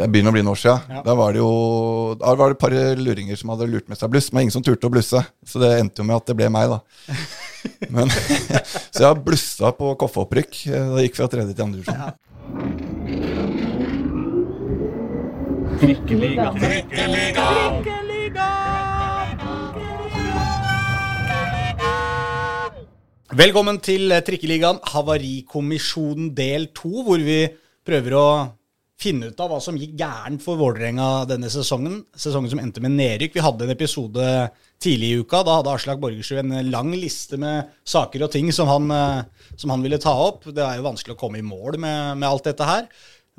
Det begynner å bli noen år siden. Ja. Da var det jo da var det et par luringer som hadde lurt med seg bluss, men ingen som turte å blusse. Så det endte jo med at det ble meg, da. Men, så jeg har blussa på koffeopprykk. Da gikk fra tredje til andre divisjon. Ja. Trikkeliga. Trikkeliga. Trikkeliga. Velkommen til Trikkeligaen, Havarikommisjonen del to, hvor vi prøver å finne ut av hva som gikk gærent for Vålerenga denne sesongen. Sesongen som endte med nedrykk. Vi hadde en episode tidlig i uka. Da hadde Aslak Borgersrud en lang liste med saker og ting som han, eh, som han, ville ta opp. Det er jo vanskelig å komme i mål med, med alt dette her.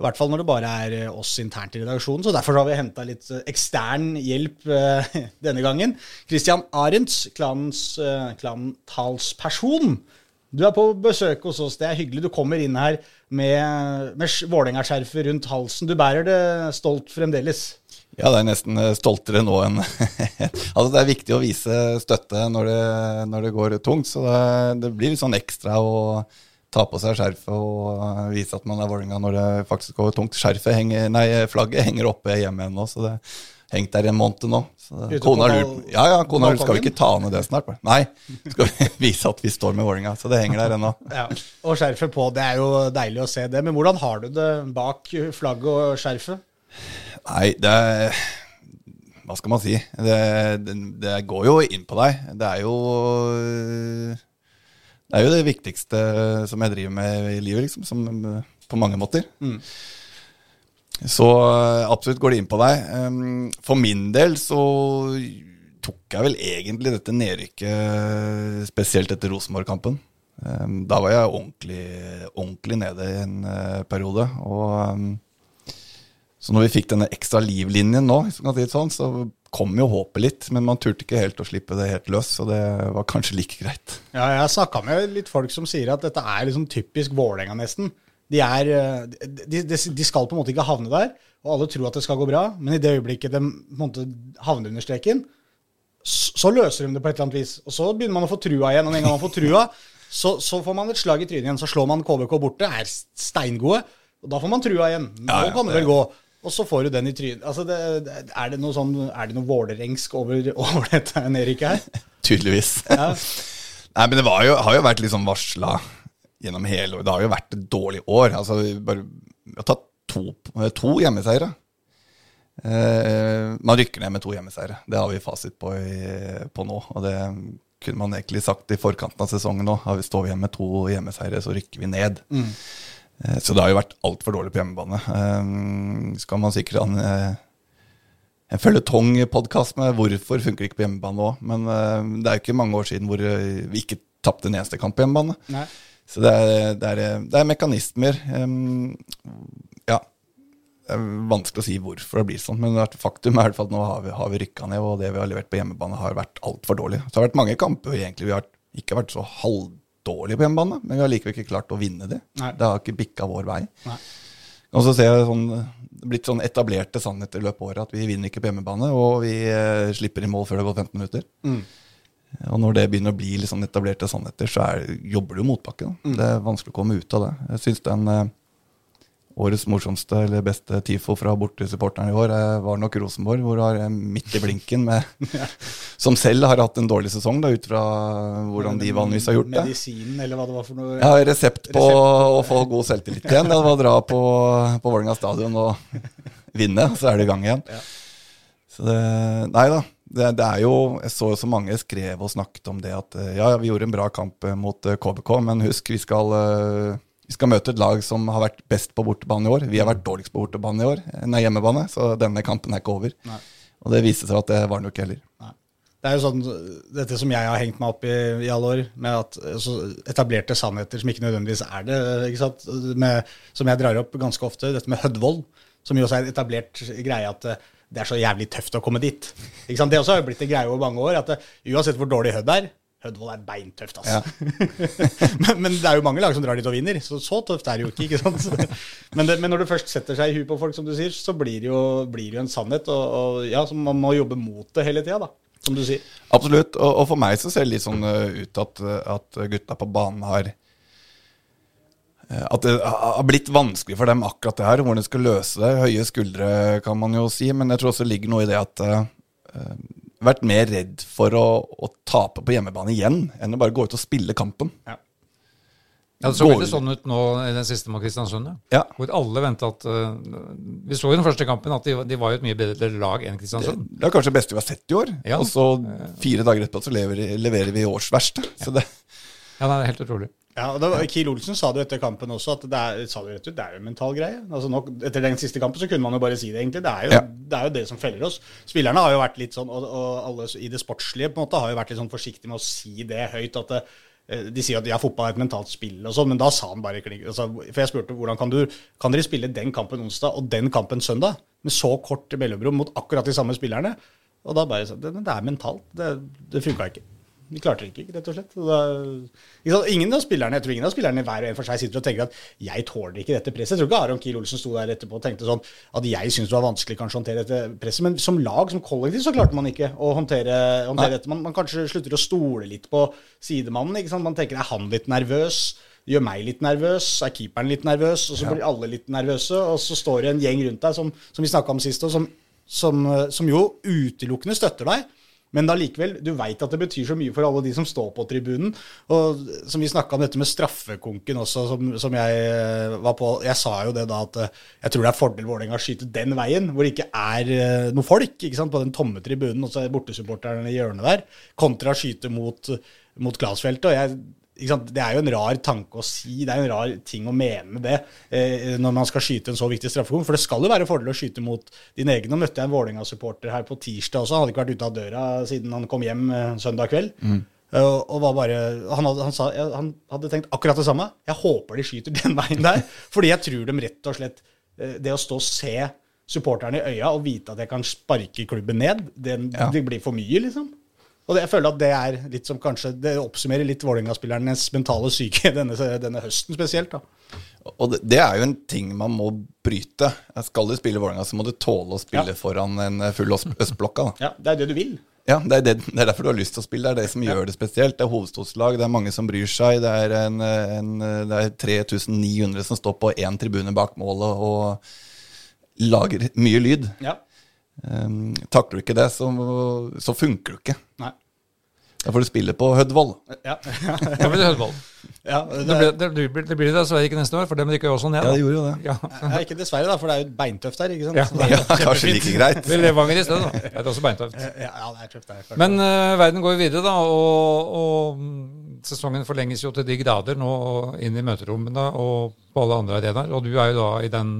I hvert fall når det bare er eh, oss internt i redaksjonen. Så derfor har vi henta litt eh, ekstern hjelp denne gangen. Christian Arendts, klanens klantalsperson. Du er på besøk hos oss. Det er hyggelig. Du kommer inn her med, med Vålerenga-skjerfet rundt halsen. Du bærer det stolt fremdeles. Ja, det er nesten eh, stoltere nå enn Altså, det er viktig å vise støtte når det, når det går tungt, så det, det, blir sånn ekstra å ta på seg skjerfet og vise at man er Vålerenga når det faktisk går tungt. Skjerfet henger, nei, flagget henger oppe hjemme ennå, så det hengt der i en måned nå. kona lurt Ja, ja, kona lurer. lurt skal vi ikke ta ned det snart? Nei, skal vi vise at vi står med Vålerenga. Så det henger der ennå. Ja, og skjerfet på, det er jo deilig å se det. Men hvordan har du det bak flagget og skjerfet? Nei, det er Hva skal man si? Det, det, det, går jo inn på deg. Det er jo Det er jo det viktigste som jeg driver med i livet, liksom. Som, på mange måter. Mm. Så absolutt går det inn på deg. For min del så tok jeg vel egentlig dette nedrykket spesielt etter Rosenborg-kampen. Da var jeg ordentlig, ordentlig nede i en eh, periode. Og så når vi fikk denne ekstra livlinjen nå, sånn, så kom jo håpet litt. Men man turte ikke helt å slippe det helt løs, så det var kanskje like greit. Ja, jeg snakka med litt folk som sier at dette er liksom typisk Vålerenga, nesten. De, er, de, de, de, skal på en måte ikke havne der, og alle tror at det skal gå bra. Men i det øyeblikket de måte, havner under streken, så løser de det på et eller annet vis. Og så begynner man å få trua igjen. Og en gang man får trua, så, så får man et slag i trynet igjen. Så slår man KBK borte, er steingode. Og da får man trua igjen. Nå ja, ja, kan det vel gå. Og så får du den i trynet. Altså det, er det noe sånn, er det noe vålerengsk over, over dette Erik her? Tydeligvis. Ja. Nei, men det jo, har jo vært litt sånn varsla gjennom hele året. Det har jo vært et dårlig år. Altså, vi, bare, vi har tatt to, to hjemmeseiere. Eh, man rykker ned med to hjemmeseiere. Det har vi fasit på, i, på, nå. Og det kunne man egentlig sagt i forkanten av sesongen nå. Har vi Står vi igjen med to hjemmeseiere, så rykker vi ned. Mm. Eh, så det har jo vært altfor dårlig på hjemmebane. Eh, skal man sikkert ha en, eh, en føljetong-podkast med hvorfor funker det ikke på hjemmebane òg. Men det er jo ikke mange år siden hvor vi ikke tapte en eneste kamp på hjemmebane. Nei. Så det er, det, er, det er, mekanismer. Ja. Det er vanskelig å si hvorfor det blir sånn, men faktum er at nå har vi, har vi rykka ned, og det vi har levert på hjemmebane, har vært altfor dårlig. Så det har vært mange kamper egentlig vi har ikke vært så halvdårlige på hjemmebane, men vi har likevel ikke klart å vinne. Nei. Det har ikke bikka vår vei. Nei. Og så ser jeg sånn, blitt sånn etablerte sannheter i løpet av året at vi vinner ikke på hjemmebane, og vi eh, slipper i mål før det har gått 15 minutter. Mm. Og når det begynner å bli sånn etablerte sannheter, så er, jobber du motbakke. Mm. Det er vanskelig å komme ut av det. Jeg synes den... Eh, årets morsomste eller beste TIFO fra bortesupporterne i år eh, var nok Rosenborg, hvor du har midt i blinken med Som selv har hatt en dårlig sesong, da, ut fra hvordan de vanligvis har gjort det. Medisinen, eller hva det var for noe? Ja, resept på resept. å få god selvtillit igjen. Det var å dra på, på Vålerenga stadion og vinne, så er det i gang igjen. Ja. Så det Nei da. Det, det, er jo, Jeg så så mange skrev og snakket om det at ja, vi gjorde en bra kamp mot KBK, men husk, vi skal vi skal møte et lag som har vært best på bortebane i år. Vi har vært dårligst på bortebane i år, nei, hjemmebane, så denne kampen er ikke over. Nei. Og det viste seg at det var den jo ikke heller. Nei. Det er jo sånn, Dette som jeg har hengt meg opp i i alle år, med at etablerte sannheter som ikke nødvendigvis er det, ikke sant? Med, som jeg drar opp ganske ofte, dette med Hødvold, som jo også er en etablert greie at eh, det er så jævlig tøft å komme dit. Ikke sant? Det også har blitt en greie over mange år, at det, eh, uansett hvor dårlig Hødd er, Hødvold er beintøft, altså. Ja. men, men, det er jo mange lag som drar dit og vinner, så så tøft er det jo ikke. ikke sant? Men, det, men, når det først setter seg i huet på folk, som du sier, så blir det jo, blir jo en sannhet. Og, og, ja, så man må jobbe mot det hele tida, da. Som du sier. Absolutt. Og, og, for meg så ser det litt sånn uh, ut at, at gutta på banen har eh, at det har blitt vanskelig for dem akkurat det her, hvordan de skal løse det. Høye skuldre, kan man jo si, men jeg tror også det ligger noe i det at uh, vært mer redd for å, å, tape på hjemmebane igjen enn å bare gå ut og spille kampen. Ja. Ja, Det så veldig sånn ut nå i den siste mot Kristiansund. Ja. Hvor alle venta at uh, Vi så i den første kampen at de, de var jo et mye bedre lag enn Kristiansund. Det, det er kanskje det beste vi har sett i år. Ja. Og så fire dager etterpå så leverer, leverer vi årsverste. Ja. Så det Ja, det er helt utrolig. Ja, og da, Kiel Olsen sa det jo etter kampen også, at det er, sa det, rett ut, det er jo en mental greie. Altså nok, etter den siste kampen så kunne man jo bare si det, egentlig. Det er jo, ja. det, er jo det, som feller oss. Spillerne har jo vært litt sånn, og, og alle i det sportslige på en måte har jo vært litt sånn forsiktige med å si det høyt. at det, Eh, de sier at ja, fotball er et mentalt spill, og sånn, men da sa han bare. Altså, for jeg spurte hvordan kan du kan dere spille den kampen onsdag og den kampen søndag med så kort mellomrom mot akkurat de samme spillerne? Og da bare sa det, det er mentalt. Det, det funka ikke. De klarte det ikke, rett og slett. Da, ingen av spillerne jeg tror ingen av spillerne hver og en for seg sitter og tenker at 'jeg tåler ikke dette presset'. Jeg tror ikke Aron Kiel Olsen sto der etterpå og tenkte sånn at jeg syns det var vanskelig kanskje å håndtere dette presset. Men som lag, som kollektiv, så klarte man ikke å håndtere, håndtere dette. Man, man, kanskje slutter å stole litt på sidemannen. ikke sant? Man tenker 'er han litt nervøs'? Gjør meg litt nervøs, er keeperen litt nervøs, og så blir alle litt nervøse. Og så står det en gjeng rundt deg, som, som vi snakka om sist, og som, som, som jo utelukkende støtter deg. Men allikevel, du veit at det betyr så mye for alle de som står på tribunen. Og som vi snakka om dette med straffekonken også, som, som, jeg eh, var på. Jeg sa jo det da at eh, jeg tror det er fordel Vålerenga å skyte den veien, hvor det ikke er eh, noe folk ikke sant, på den tomme tribunen, og så er bortesupporterne i hjørnet der, kontra å skyte mot, mot glassfeltet. Og jeg det er jo en rar tanke å si, det er jo en rar ting å mene med det eh, når man skal skyte en så viktig straffekonk. For det skal jo være fordel å skyte mot din egen. Nå møtte jeg en Vålerenga-supporter her på tirsdag også. Han hadde ikke vært ute av døra siden han kom hjem eh, søndag kveld. Mm. Uh, og var bare, han hadde, han, sa, han, hadde, tenkt akkurat det samme. Jeg håper de skyter den veien der. fordi jeg tror dem rett og slett uh, Det å stå og se supporterne i øya og vite at jeg kan sparke klubben ned, det, ja. det blir for mye, liksom. Og det, jeg føler at det er litt som kanskje Det oppsummerer litt Vålerenga-spillernes mentale syke denne, denne, høsten spesielt. da. Og det, det, er jo en ting man må bryte. Skal du spille Vålerenga, så må du tåle å spille ja. foran en full østblokka. Da. Ja, det er det du vil. Ja, det er, det, det er, derfor du har lyst til å spille. Det er det som gjør det spesielt. Det er hovedstadslag, det er mange som bryr seg. Det er, en, en, det er 3900 som står på én tribune bak målet og lager mye lyd. Ja. Um, takler du ikke det, så, så funker du ikke. Nei. Da får du spille på Hødvoll. Ja, da blir det Hødvoll. Ja, det, det, blir, det, blir, det blir dessverre ikke neste år, for dem rykker jo også ned. Ja, det gjorde jo det. Ja. ja. Ikke dessverre, da, for det er jo beintøft der. ikke sant? Ja, ja kanskje like greit. Det Levanger i stedet, da. Det er også beintøft. Ja, det er tøft der. Men uh, verden går jo videre, da, og, og, sesongen forlenges jo til de grader nå inn i møterommene og på alle andre arenaer. Og du er jo da i den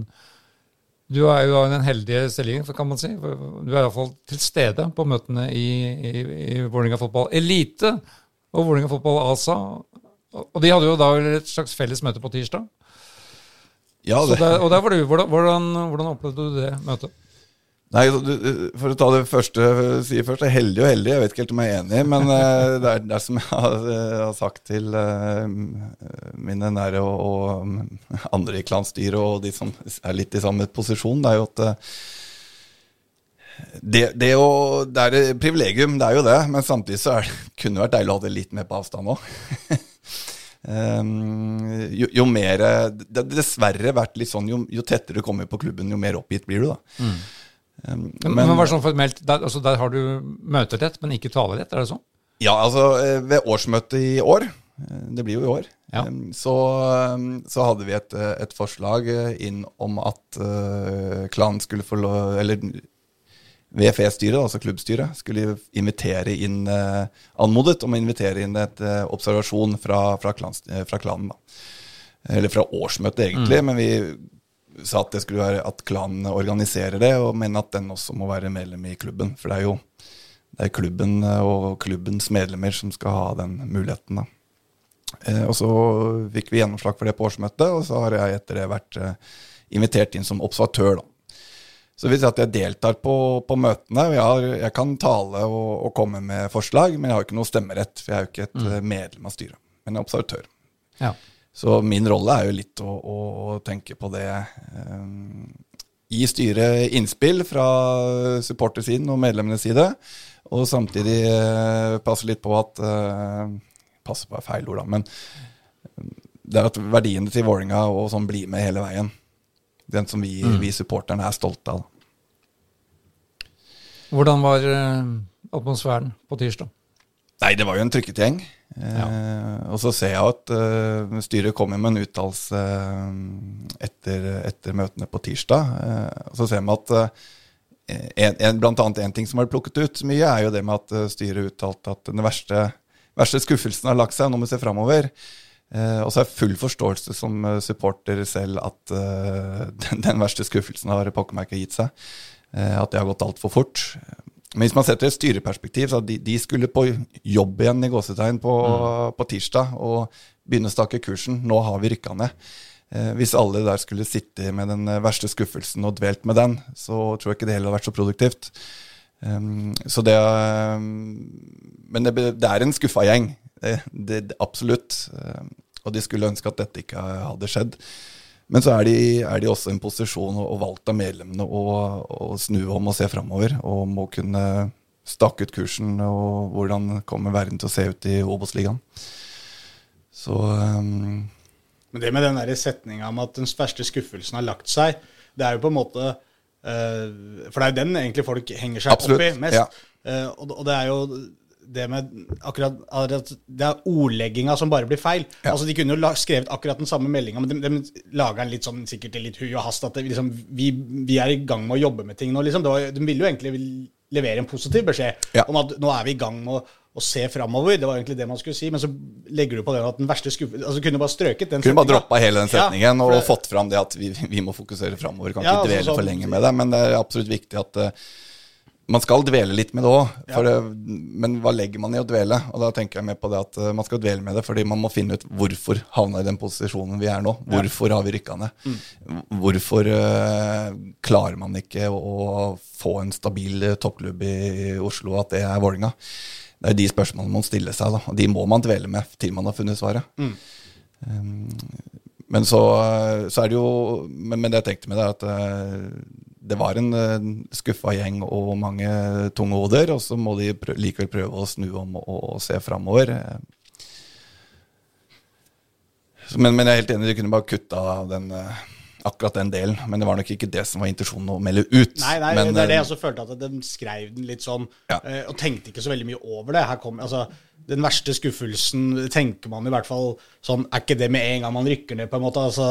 du er jo i den heldige stillingen, kan man si. Du er iallfall til stede på møtene i, i, i Vålerenga fotball elite og Vålerenga fotball ASA. Og de hadde jo da et slags felles møte på tirsdag. Ja, det. Der, og der var du. Hvordan, hvordan, hvordan opplevde du det møtet? Nei, For å ta det første sier først, heldig og heldig. Jeg vet ikke helt om jeg er enig, men eh, det er, det er som jeg har, jeg har, sagt til uh, mine nære og, og andre i klanstyret og de som er litt i samme posisjon, det er jo at det, det, å, det, er et privilegium, det er jo det, men samtidig så er, kunne det vært deilig å ha det litt mer på avstand òg. Um, jo, jo, mer Det har dessverre vært litt sånn jo, jo, tettere du kommer på klubben, jo mer oppgitt blir du. da. Mm. Um, men, men, var det sånn formelt, der, altså der har du møterett, men ikke talerett? Er det sånn? Ja, altså eh, ved årsmøtet i år, eh, det blir jo i år, ja. så, så, hadde vi et, eh, et, forslag inn om at uh, klanen skulle få lov Eller VFE-styret, altså klubbstyret, skulle invitere inn uh, anmodet om å invitere inn et uh, observasjon fra, fra, klans, fra klanen. da. Eller fra årsmøtet, egentlig. Mm. Men vi sa at det skulle være at klanen organiserer det, og men at den også må være medlem i klubben. For det er jo det er klubben eh, og klubbens medlemmer som skal ha den muligheten. Eh, og så fikk vi gjennomslag for det på årsmøtet, og så har jeg etter det vært eh, invitert inn som observatør. da. Så det vil si at jeg deltar på, på møtene. jeg, har, jeg, kan tale og, og, komme med forslag, men jeg har ikke noe stemmerett, for jeg er jo ikke et mm. Eh, medlem av styret, men er observatør. Ja. Så min rolle er jo litt å, å tenke på det. Um, gi styret innspill fra supportersiden og medlemmenes side, og samtidig uh, passe litt på at uh, Passe på er feil ord, da, men det er at verdiene til Vålinga og sånn blir med hele veien. Den som vi, Mm. vi supporterne er stolte av. Hvordan var uh, atmosfæren på tirsdag? Nei, det var jo en trykket gjeng. Eh, og så ser jeg at eh, styret kommer med en uttalelse eh, etter, etter møtene på tirsdag. Eh, og så ser vi at eh, en, en, blant annet en ting som har plukket ut mye, er jo det med at styret uttalte at den verste, verste skuffelsen har lagt seg, nå må vi se framover. Og så er full forståelse som supporter selv at den, den verste skuffelsen har ikke gitt seg. At det har gått altfor fort. Men hvis man setter et styreperspektiv, så de, de skulle på jobb igjen i gåsetegn på, på tirsdag og begynne å stake kursen. Nå har vi rykka ned. Eh, hvis alle der skulle sitte med den eh, verste skuffelsen og dvelt med den, så tror jeg ikke det heller hadde vært så produktivt. Um, så det um, Men det, det er en skuffa gjeng. Det, det, det, absolutt. Um, og de skulle ønske at dette ikke hadde skjedd. Men så er de, er de også i en posisjon og, og valgt av medlemmene å, å snu om og se framover. Og må kunne stakke ut kursen og hvordan kommer verden til å se ut i Obos-ligaen. Så um, Men det med den der setninga om at den verste skuffelsen har lagt seg, det er jo på en måte uh, For det er jo den egentlig folk henger seg Absolutt, opp i mest. ja. Uh, og, og det er jo det med akkurat Det er ordlegginga som bare blir feil. Ja. Altså De kunne jo skrevet akkurat den samme meldinga, men de, de lager den litt sånn sikkert i litt hui og hast. At det, liksom, vi, vi er i gang med å jobbe med ting nå. liksom. Det var, de ville jo egentlig levere en positiv beskjed Ja. om at nå er vi i gang med å, å se framover. Det var egentlig det man skulle si. Men så legger du på den at den verste skuffelsen Altså kunne bare strøket den kunne bare setninga. droppa hele den Ja, setningen og fått fram det at vi, vi må fokusere framover. Kan Ja, ikke dvele for sånn- lenge med det. Men det er absolutt viktig at eh, man skal dvele litt med det òg. Men hva legger man i å dvele? Og da tenker jeg med på det at eh, man skal dvele med det fordi man må finne ut hvorfor havna i den posisjonen vi er nå. Hvorfor har vi rykka ned? Mm. Hvorfor uh, klarer man ikke å, få en stabil eh, toppklubb i Oslo, at det er Vålerenga? Det er de spørsmålene man stiller seg, da. Og de må man dvele med til man har funnet svaret. Um, men så, så er det jo Men, men det jeg tenkte med det, er at eh, det var en eh, skuffa gjeng og mange tunge hoder, og så må de prø likevel prøve å snu om og, og se framover. Men, men jeg er helt enig, de kunne bare kutta den, eh, akkurat den delen. Men det var nok ikke det som var intensjonen å melde ut. Nei, nei men, det er det jeg eh, også følte, at de skrev den litt sånn, Ja. eh, og tenkte ikke så veldig mye over det. Her kom, altså, den verste skuffelsen tenker man i hvert fall sånn Er ikke det med en gang man rykker ned, på en måte? Altså,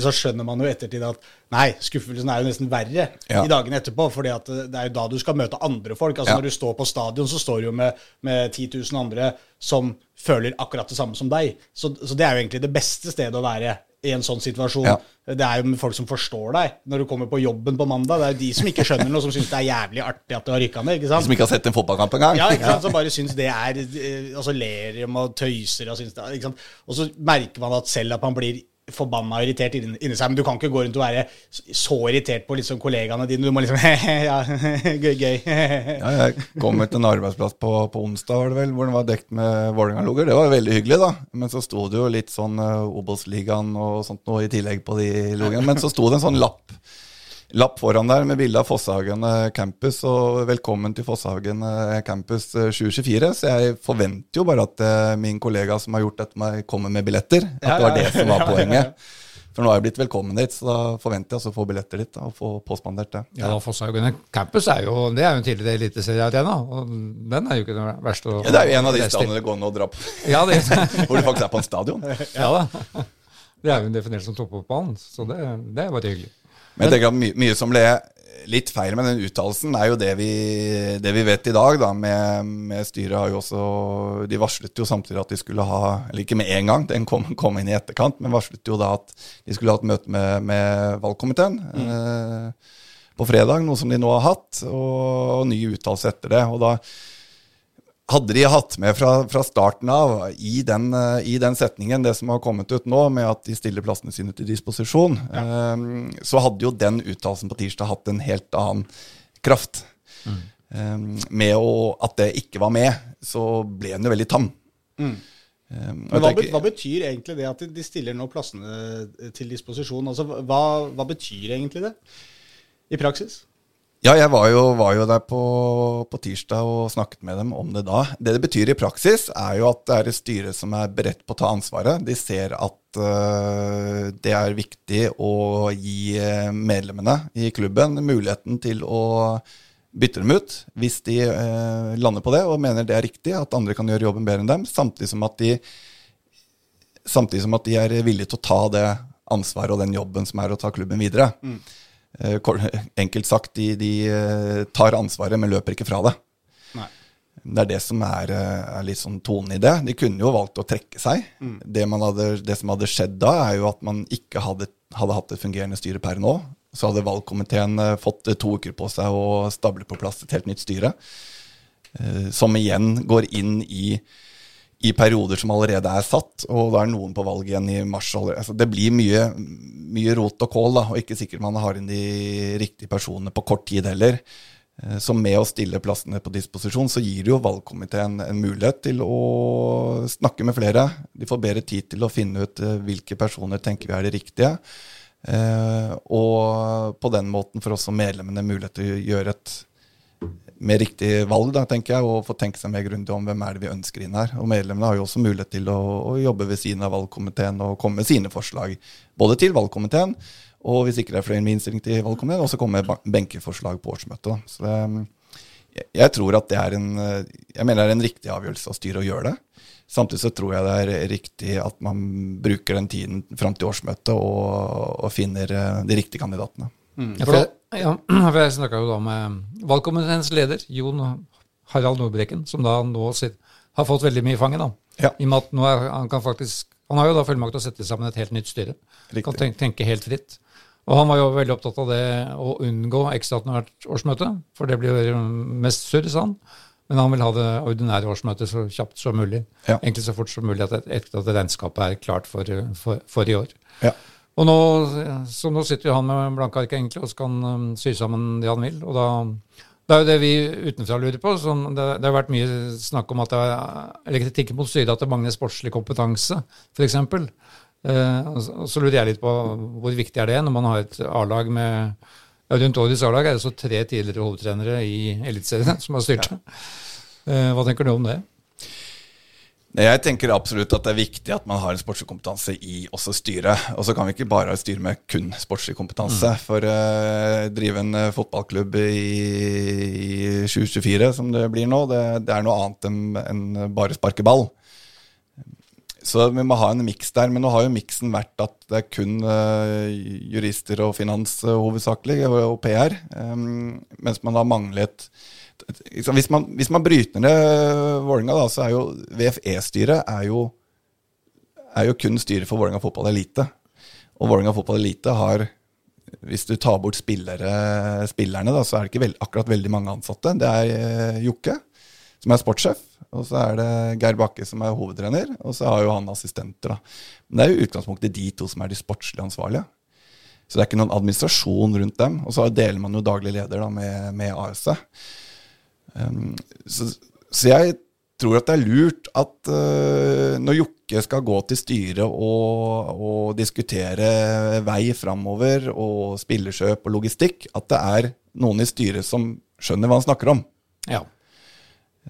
så skjønner man jo ettertid at nei, skuffelsen er jo nesten verre Ja. i dagene etterpå. For det er jo da du skal møte andre folk. Altså Ja. Når du står på stadion, så står du jo med, med 10 000 andre som føler akkurat det samme som deg. Så, så det er jo egentlig det beste stedet å være i en sånn situasjon. Ja. Det er jo folk som forstår deg når du kommer på jobben på mandag. Det er jo de som ikke skjønner noe, som syns det er jævlig artig at du har rykka ned. ikke De som ikke har sett en fotballkamp engang. Ja, ikke sant? Så bare syns det er eh, Og så ler de og tøyser og syns det ikke sant? Og så merker man at selv at man blir forbanna irritert inni, seg. Men du kan ikke gå rundt og være så irritert på liksom kollegaene dine. Du må liksom Ja, gøy, gøy. Ja, jeg kom til en arbeidsplass på, på onsdag, var det vel, hvor den var dekt med Vålerenga-logoer. Det var veldig hyggelig, da. Men så sto det jo litt sånn uh, Obos-ligaen og sånt noe i tillegg på de logoene. Men så sto det en sånn lapp, lapp foran der med bilde av Fosshagen eh, campus og 'Velkommen til Fosshagen eh, campus eh, 2024'. Så jeg forventer jo bare at eh, min kollega som har gjort dette med meg, kommer med billetter. At det var det som var poenget. For nå er jeg blitt velkommen dit, så da forventer jeg å få billetter dit og få påspandert det. Ja, ja Fosshagen campus er jo, det er jo en tidligere eliteseriearena, og den er jo ikke det verste å Ja, det er jo en av de stedene det går an å dra på, Ja, det, hvor du faktisk er på en stadion. ja da. Det er jo definert som toppfotballen, så det, det er bare hyggelig. Men jeg tenker at mye, mye som ble litt feil med den uttalelsen, er jo det vi, det vi vet i dag. da, med, med Styret har jo også De varslet jo samtidig at de skulle ha Eller ikke med en gang, den kom, kom inn i etterkant, men varslet jo da at de skulle ha et møte med, med valgkomiteen eh, på fredag, noe som de nå har hatt, og, og ny uttalelse etter det. og da hadde de hatt med fra, fra starten av i den, eh, i den setningen, det som har kommet ut nå, med at de stiller plassene sine til disposisjon, eh, så hadde jo den uttalelsen på tirsdag hatt en helt annen kraft. Eh, med å, at det ikke var med, så ble den jo veldig tam. Mm. Um, Men hva, tenker- hva betyr egentlig det at de- de stiller nå plassene til disposisjon? Altså, hva, hva betyr egentlig det i praksis? Ja, jeg var jo, var jo der på, på, tirsdag og snakket med dem om det da. Det det betyr i praksis, er jo at det er et styre som er beredt på å ta ansvaret. De ser at uh, det er viktig å gi eh, medlemmene i klubben muligheten til å bytte dem ut hvis de uh, lander på det og mener det er riktig, at andre kan gjøre jobben bedre enn dem, samtidig som at de, samtidig som at de er villige til å ta det ansvaret og den jobben som er å ta klubben videre. Mm. Eh, enkelt sagt, de, de, eh, tar ansvaret, men løper ikke fra det. Nei. Det er det som er, eh, er litt sånn tonen i det. De kunne jo valgt å trekke seg. Mm. Det, hadde, det, som hadde skjedd da, er jo at man ikke hadde, hadde hatt et fungerende styre per nå. Så hadde valgkomiteen fått to uker på seg å stable på plass et helt nytt styre. Som igjen går inn i i perioder som allerede er satt, og da er noen på valg igjen i mars. Altså, det blir mye, mye rot og kål, da, og ikke sikkert man har inn de riktige personene på kort tid heller. Eh, så med å stille plassene på disposisjon, så gir jo valgkomiteen en mulighet til å snakke med flere. De får bedre tid til å finne ut eh, hvilke personer tenker vi er det riktige. Eh, og på den måten får også medlemmene mulighet til å gjøre et mer riktig valg, da, tenker jeg, og få tenke seg mer grundig om hvem er det vi ønsker inn her. Og Medlemmene har jo også mulighet til å, å jobbe ved siden av valgkomiteen og komme med sine forslag. Både til valgkomiteen, og hvis ikke det er flere med innstilling til valgkomiteen, også komme med benkeforslag på årsmøtet. Så det, jeg, tror at det er en jeg mener det er en riktig avgjørelse av styret å gjøre det. Samtidig så tror jeg det er riktig at man bruker den tiden fram til årsmøtet og, og finner eh, de riktige kandidatene. Mm. For, ja, for jeg snakka jo da med valgkomiteens leder, Jon Harald Nordbrekken, som da nå sitt, har fått veldig mye i fanget. da. Ja. I og med at nå er, han kan faktisk, han har jo da fullmakt til å sette sammen et helt nytt styre. Riktig. Kan tenke, tenke, helt fritt. Og han var jo veldig opptatt av det å unngå ekstraordinært årsmøte, for det blir jo mest surr, sa han. Men han vil ha det ordinære årsmøtet så kjapt som mulig. Ja. Egentlig så fort som mulig at, et, at regnskapet er klart for, for, for i år. Ja. Og nå, så nå sitter jo han med blanke ark egentlig og så kan um, sy sammen det han vil. og da det er jo det vi utenfra lurer på. Det, det, har vært mye snakk om at det er, eller kritikk mot styret at det mangler sportslig kompetanse, f.eks. Eh, så, så lurer jeg litt på hvor viktig er det når man har et A-lag med ja, Rundt årets A-lag er det så tre tidligere hovedtrenere i Eliteserien som har styrt Ja. Eh, hva tenker du om det? Jeg tenker absolutt at det er viktig at man har en sportslig kompetanse i også styret. Og så kan vi ikke bare ha et styre med kun sportslig kompetanse. Mm. For å uh, drive en uh, fotballklubb i, i 2024, som det blir nå, det, det er noe annet enn en bare sparke ball. Så vi må ha en miks der. Men nå har jo miksen vært at det er kun uh, jurister og finans hovedsakelig, og, og PR. Um, mens man har manglet hvis man, hvis man bryter ned Vålerenga, så er jo VFE-styret er jo, er jo kun styret for Vålerenga fotball elite. Og Vålerenga fotball elite har Hvis du tar bort spillere, spillerne, da, så er det ikke veld, akkurat veldig mange ansatte. Det er eh, Jokke, som er sportssjef. Og så er det Geir Bakke, som er hovedtrener. Og så har jo han assistenter. da. Men det er jo utgangspunktet de to som er de sportslig ansvarlige. Så det er ikke noen administrasjon rundt dem. Og så deler man jo daglig leder da, med, med AS. Um, så, så, jeg tror at det er lurt at uh, når Jokke skal gå til styret og, og diskutere vei framover og spillerkjøp og logistikk, at det er noen i styret som skjønner hva han snakker om. Ja.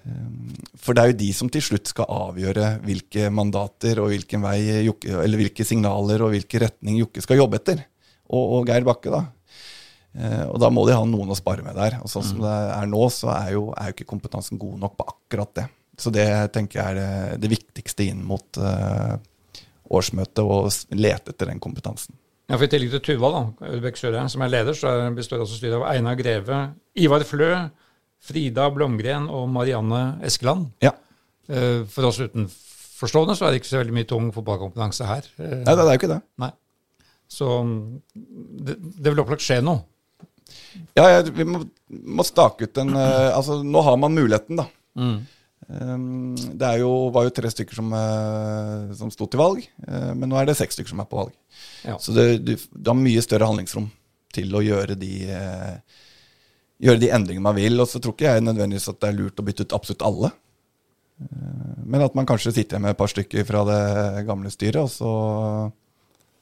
Um, for det er jo de som til slutt skal avgjøre hvilke mandater og hvilken vei Jokke, eller hvilke signaler og hvilken retning Jokke skal jobbe etter. Og, og Geir Bakke, da. Eh, og da må de ha noen å spare med der. Og sånn som mm. det er nå, så er jo, er jo, ikke kompetansen god nok på akkurat det. Så det tenker jeg er det, det viktigste inn mot uh, årsmøtet, å lete etter den kompetansen. Ja, for I tillegg til Tuva, da, Søre, som er leder, så består også styret av Einar Greve, Ivar Flø, Frida Blomgren og Marianne Eskeland. Ja. Uh, for oss utenforstående så er det ikke så veldig mye tung fotballkompetanse her. Uh, Nei, det er jo ikke det. Nei. Så det, det vil opplagt skje noe. Ja, ja vi må, må, stake ut en uh, Altså, nå har man muligheten, da. Mm. Um, det jo, var jo tre stykker som, uh, som sto til valg, uh, men nå er det seks stykker som er på valg. Ja. Så det, du, du, har mye større handlingsrom til å gjøre de, gjøre de endringene man vil. Og så tror ikke jeg nødvendigvis at det er lurt å bytte ut absolutt alle. Men at man kanskje sitter med et par stykker fra det gamle styret, og så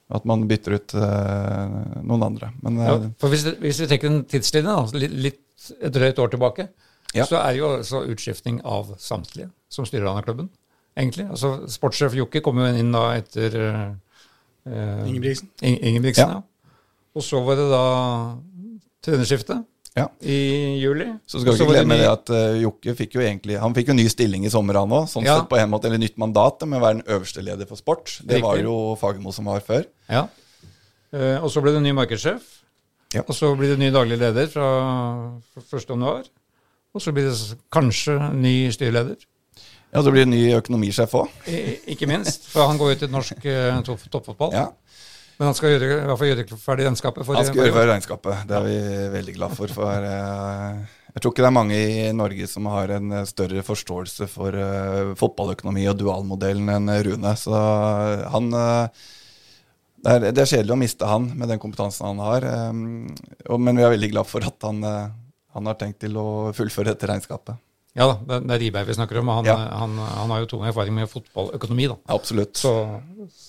At man bytter ut uh, noen andre. Men Ja, eh, for hvis, hvis vi tenker en tidslinje, da, litt, litt et drøyt år tilbake, Ja. så er jo altså utskiftning av samtlige som styrer denne klubben. egentlig. Altså, Sportssjef Jokke kom jo inn da etter uh, Ingebrigtsen. Ingebrigtsen. Ja. Ja. Og så var det da trenerskifte ja. i juli. Så skal vi ikke glemme det at uh, Jokke fikk jo egentlig Han fikk jo ny stilling i sommer, han òg. Sånn Ja. sett på en måte, eller nytt mandat med å være den øverste leder for sport. Det var jo Fagermo som var før. Ja. Uh, og så ble det ny markedssjef. Ja. Og så blir det ny daglig leder fra 1. januar. Og så blir det kanskje ny styreleder. Ja, Så blir det ny økonomisjef òg. Ikke minst, for han går jo til norsk uh, toppfotball. Ja. Men han skal gjøre, i hvert fall gjøre ferdig regnskapet. For, Han skal gjøre ferdig regnskapet. Det er vi veldig glad for. for uh, jeg tror ikke det er mange i Norge som har en større forståelse for uh, fotballøkonomi og dualmodellen enn Rune. Så han eh, det, er, det er kjedelig å miste han med den kompetansen han har. Um, men vi er veldig glad for at han, eh, han har tenkt til å fullføre dette regnskapet. Ja da, det, er Riberg vi snakker om, han, Ja. han, han har jo tung erfaring med fotballøkonomi. da. Absolutt. Så,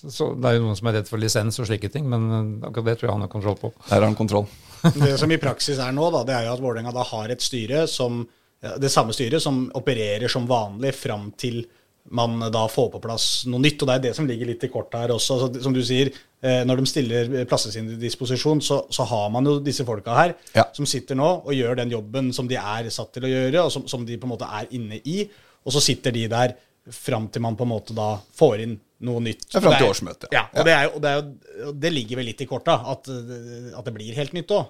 så det er jo noen som er redd for lisens og slike ting, men eh, akkurat det tror jeg han har kontroll på. Der har han kontroll. Det som i praksis er nå, da, det er jo at Vålerenga da har et styre som det samme styret som opererer som vanlig fram til man da får på plass noe nytt. Og det er det som ligger litt i kortet her også. Altså, som du sier, eh, når de stiller plasser sine til disposisjon, så, så har man jo disse folka her Ja. som sitter nå og gjør den jobben som de er satt til å gjøre, og som, som de på en måte er inne i. Og så sitter de der fram til man på en måte da får inn noe nytt. Ja, fram til årsmøtet. Ja, og, Det, er jo, og det, er jo, det ligger vel litt i korta at, at det blir helt nytt òg.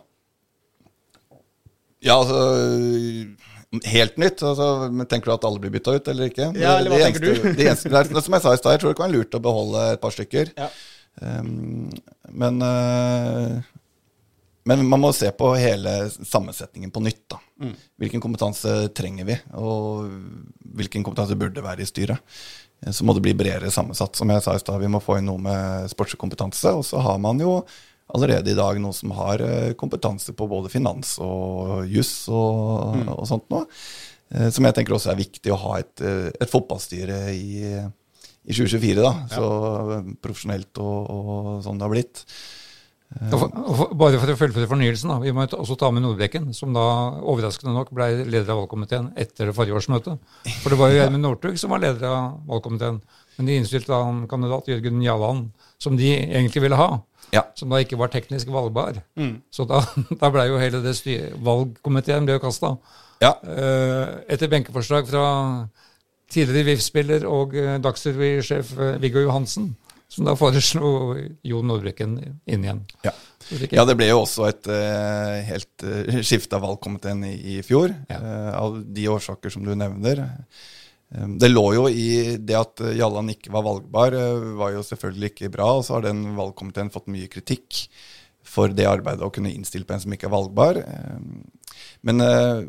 Ja, altså Helt nytt? Altså, men tenker du at alle blir bytta ut, eller ikke? Ja, eller hva det tenker eneste, du? Det eneste, det er, som jeg sa i stad, jeg tror det kan være lurt å beholde et par stykker. Ja. Um, men, uh, men man må se på hele sammensetningen på nytt. da. Mm. Hvilken kompetanse trenger vi, og hvilken kompetanse burde være i styret. Eh, Så må det bli bredere sammensatt. Som jeg sa i stad, vi må få inn noe med sportskompetanse. Og så har man jo allerede i dag noen som har eh, kompetanse på både finans og juss og, Mm. og sånt noe. Eh, Som jeg tenker også er viktig å ha et, eh, et fotballstyre i, i 2024, da. Så profesjonelt og, og sånn det har blitt. For, for, bare for å fullføre fornyelsen, da, vi må også ta med Nordbekken, som da overraskende nok ble leder av valgkomiteen etter det forrige årsmøtet. For det var jo Gjermund Northug som var leder av valgkomiteen. Men de innstilte da en kandidat, Jørgen Jalland, som de egentlig ville ha. Ja. Som da ikke var teknisk valgbar. Så da, da ble jo hele det styr, valgkomiteen ble jo kasta. Ja. etter benkeforslag fra tidligere VIF-spiller og eh, Dagsrevy-sjef eh, Viggo Johansen, som da foreslo Jon Nordbrekken inn igjen. Ja. Ja, det ble jo også et uh, helt uh, skifte av valgkomiteen i, i fjor, Ja. uh, av de årsaker som du nevner. Eh, det lå jo i det at Jallan ikke var valgbar, eh, var jo selvfølgelig ikke bra. Og så har den valgkomiteen fått mye kritikk for det arbeidet å kunne innstille på en som ikke er valgbar. Eh, Men eh,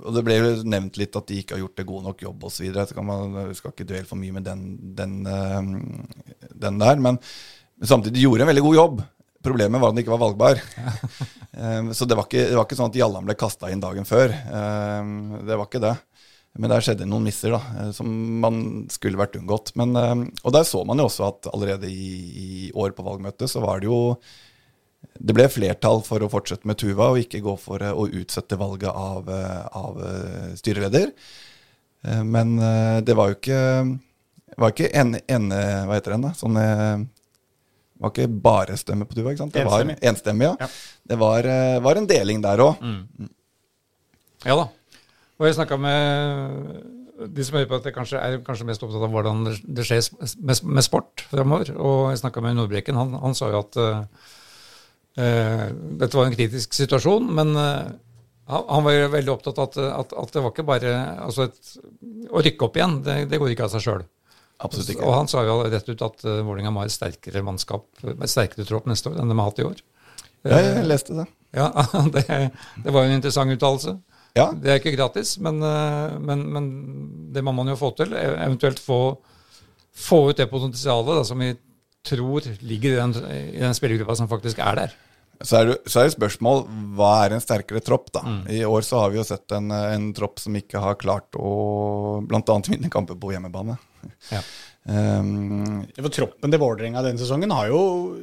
og det ble jo nevnt litt at de ikke har gjort det god nok jobb osv. Man vi skal ikke dvele for mye med den, den, eh, den der. Men, men samtidig de gjorde en veldig god jobb. Problemet var at den ikke var valgbar. Så det var, ikke, det var ikke sånn at Jallan ble kasta inn dagen før. Det var ikke det. Men der skjedde noen misser da, eh, som man skulle vært unngått. Men, um, og der så man jo også at allerede i, i år på valgmøtet så var det jo Det ble flertall for å fortsette med Tuva og ikke gå for eh, å utsette valget av, eh, av eh, styreleder. Eh, Men eh, det var jo ikke var ikke en, en, hva heter den da, sånn eh, det var ikke bare stemme på Tuva, ikke sant? Det var Enstemmig. ja. Ja. Det var, eh, var en deling der òg. Ja da. Og jeg snakka med de som hører på at jeg kanskje er kanskje mest opptatt av hvordan det- det skjer med, med sport fremover. Og jeg snakka med Nordbrekken. Han, han sa jo at uh, eh, dette var en kritisk situasjon, men uh, han, var jo veldig opptatt av at, at, at det var ikke bare altså et, Å rykke opp igjen, det, det går ikke av seg sjøl. Absolutt Og han sa jo rett ut at uh, Vålerenga må ha et sterkere mannskap, et sterkere tropp neste år enn de har hatt i år. Ja, jeg leste det. Ja, det, det var jo en interessant uttalelse. Ja, Det er ikke gratis, men, eh, men, men det må man jo få til. E- Eventuelt få, få ut det potensialet da, som vi tror ligger i den, i den spillergruppa som faktisk er der. Så er, det, så er det spørsmål hva er en sterkere tropp, da. I år så har vi jo sett en, en tropp som ikke har klart å bl.a. vinne kamper på hjemmebane. Ja. Um, For Troppen til Vålerenga denne sesongen har jo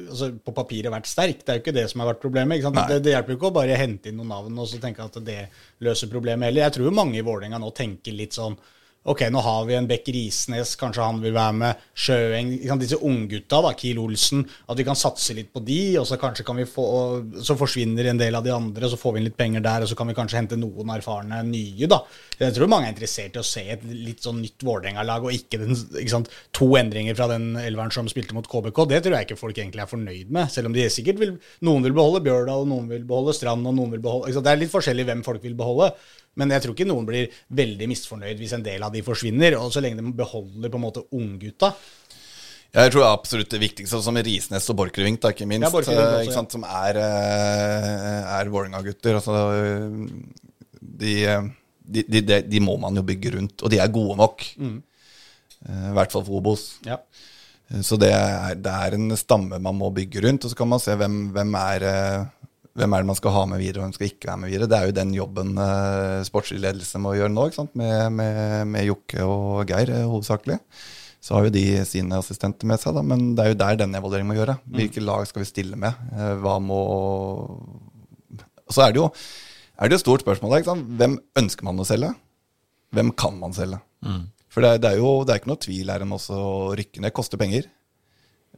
altså, på papiret vært sterk. Det er jo ikke det som har vært problemet. Det, det hjelper jo ikke å bare hente inn noen navn og så tenke at det løser problemet heller. Jeg tror jo mange i Vålerenga nå tenker litt sånn Ok, nå har vi en Bekk Risnes, kanskje han vil være med. Sjøeng. Disse unggutta, Kiel Olsen. At vi kan satse litt på de, og så kanskje kan vi få Så forsvinner en del av de andre, så får vi inn litt penger der, og så kan vi kanskje hente noen erfarne nye, da. Jeg tror mange er interessert i å se et litt sånn nytt Vålerenga-lag, og ikke, den, ikke sant, to endringer fra den elveren som spilte mot KBK. Det tror jeg ikke folk egentlig er fornøyd med, selv om de sikkert vil Noen vil beholde Bjørdal, noen vil beholde Strand, og noen vil beholde? Det er litt forskjellig hvem folk vil beholde. Men jeg tror ikke noen blir veldig misfornøyd hvis en del av de forsvinner. Og så lenge de beholder på en måte unggutta. Jeg tror absolutt det viktigste, sånn som Risnes og Borchgrevink, ikke minst, Ja, også, eh, ikke ja. sant, som er, eh, er Vålerenga-gutter. Altså, de, de, de, de, de må man jo bygge rundt, og de er gode nok. Mm. Eh, I hvert fall for Obos. Ja. Eh, Så det er, det er en stamme man må bygge rundt, og så kan man se hvem, hvem, er, eh, hvem er det man skal ha med videre, og hvem skal ikke være med videre. Det er jo den jobben eh, sportslig ledelse må gjøre nå? Med, med, med Jokke og Geir eh, hovedsakelig. Så har jo de sine assistenter med seg, da, men det er jo der den evalueringen må gjøre. Hvilke lag skal vi stille med? Eh, Hva må så er det jo er det et stort spørsmål. Ikke sant? Hvem ønsker man å selge? Hvem kan man selge? For det, er- det er jo det er ikke noe tvil her enn også å rykke ned koster penger.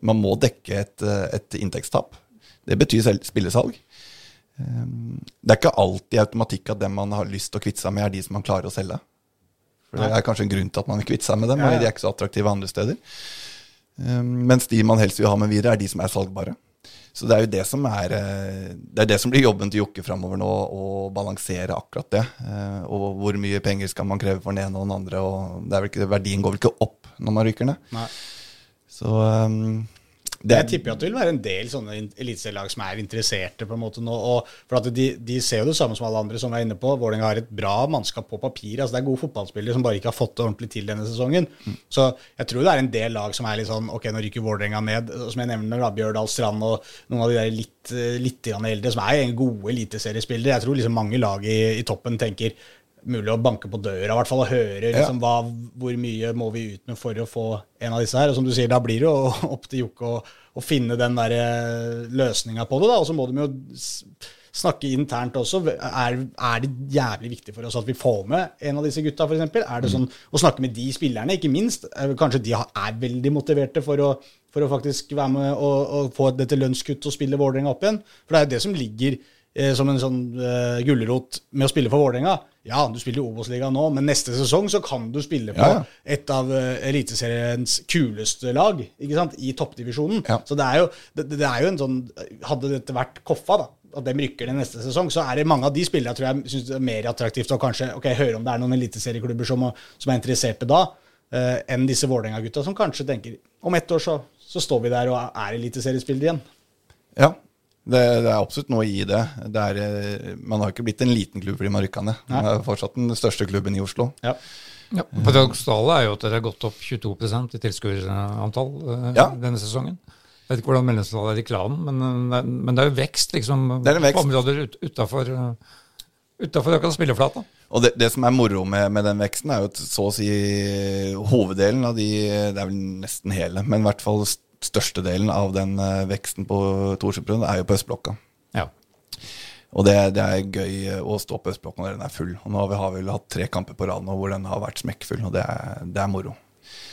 Man må dekke et, eh, et inntektstap. Det betyr spillesalg. Um, Det er ikke alltid automatikk at dem man har lyst til å kvitte seg med, er de som man klarer å selge. For Det er kanskje en grunn til at man vil kvitte seg med dem, og de er ikke så attraktive andre steder. Um, mens de man helst vil ha med videre, er de som er salgbare. Så det er jo det som er eh, Det er det som blir jobben til Jokke framover nå, å balansere akkurat det. Eh, Og hvor mye penger skal man kreve for den ene og den andre. Og det er vel ikke, verdien går vel ikke opp når man ryker ned. Nei. Så um, det Jeg tipper at det vil være en del sånne eliteserielag som er interesserte på en måte nå. Og for at de, de ser jo det samme som alle andre, som er inne på. Vålerenga har et bra mannskap på papir. altså Det er gode fotballspillere som bare ikke har fått det ordentlig til denne sesongen. Så jeg tror det er en del lag som er litt sånn Ok, nå ryker Vålerenga ned. Som jeg nevner, da, Bjørdal Strand og noen av de der litt, eh, litt eldre, som er gode eliteseriespillere. Jeg tror liksom mange lag i, i toppen tenker mulig å banke på døra i hvert fall og høre liksom, hva, hvor mye må vi ut med for å få en av disse her. Og som du sier, da blir det jo opp til Jokke å, å finne den der løsninga på det. da, Og så må de jo snakke internt også. Er, er det jævlig viktig for oss at vi får med en av disse gutta, f.eks.? Er det sånn å snakke med de spillerne, ikke minst? eh, Kanskje de er veldig motiverte for å, for å faktisk være med og, og få dette lønnskutt og spille Vålerenga opp igjen? For det er jo det som ligger eh, som en sånn eh, gulrot med å spille for Vålerenga. Ja, du spiller i Obos-ligaen nå, men neste sesong så kan du spille på Ja, et av uh, Eliteseriens kuleste lag ikke sant? i toppdivisjonen. Ja. Så det er, jo, det, det er jo en sånn Hadde dette vært Koffa, da, at de rykker ned neste sesong, så er det mange av de spillerne tror jeg synes det er mer attraktivt å kanskje ok, høre om det er noen eliteserieklubber som, som er interesserte da, uh, enn disse Vålerenga-gutta som kanskje tenker om ett år så, så står vi der og er eliteseriespillere igjen. Ja, det, det er absolutt noe i det. det er, eh, man har jo ikke blitt en liten klubb fordi man rykka ned. Man er fortsatt den største klubben i Oslo. Ja. Ja, Paradoksale er jo at dere har gått opp 22% i tilskuerantall eh, Ja. denne sesongen. Jeg vet ikke hvordan medlemstallet er i klanen, men, eh, men det er jo vekst liksom, Det er en vekst. på områder ut, utafor utafor akkurat spilleflata. Og det, det som er moro med, med den veksten, er jo at så å si hoveddelen av de Det er vel nesten hele, men i hvert fall størstedelen av den eh, veksten på Torsjøprøven er jo på østblokka. Ja. Og det, det er gøy eh, å stå på østblokka når den er full. Og nå har vi, har vi vel hatt tre kamper på rad nå hvor den har vært smekkfull, og det er, det er moro.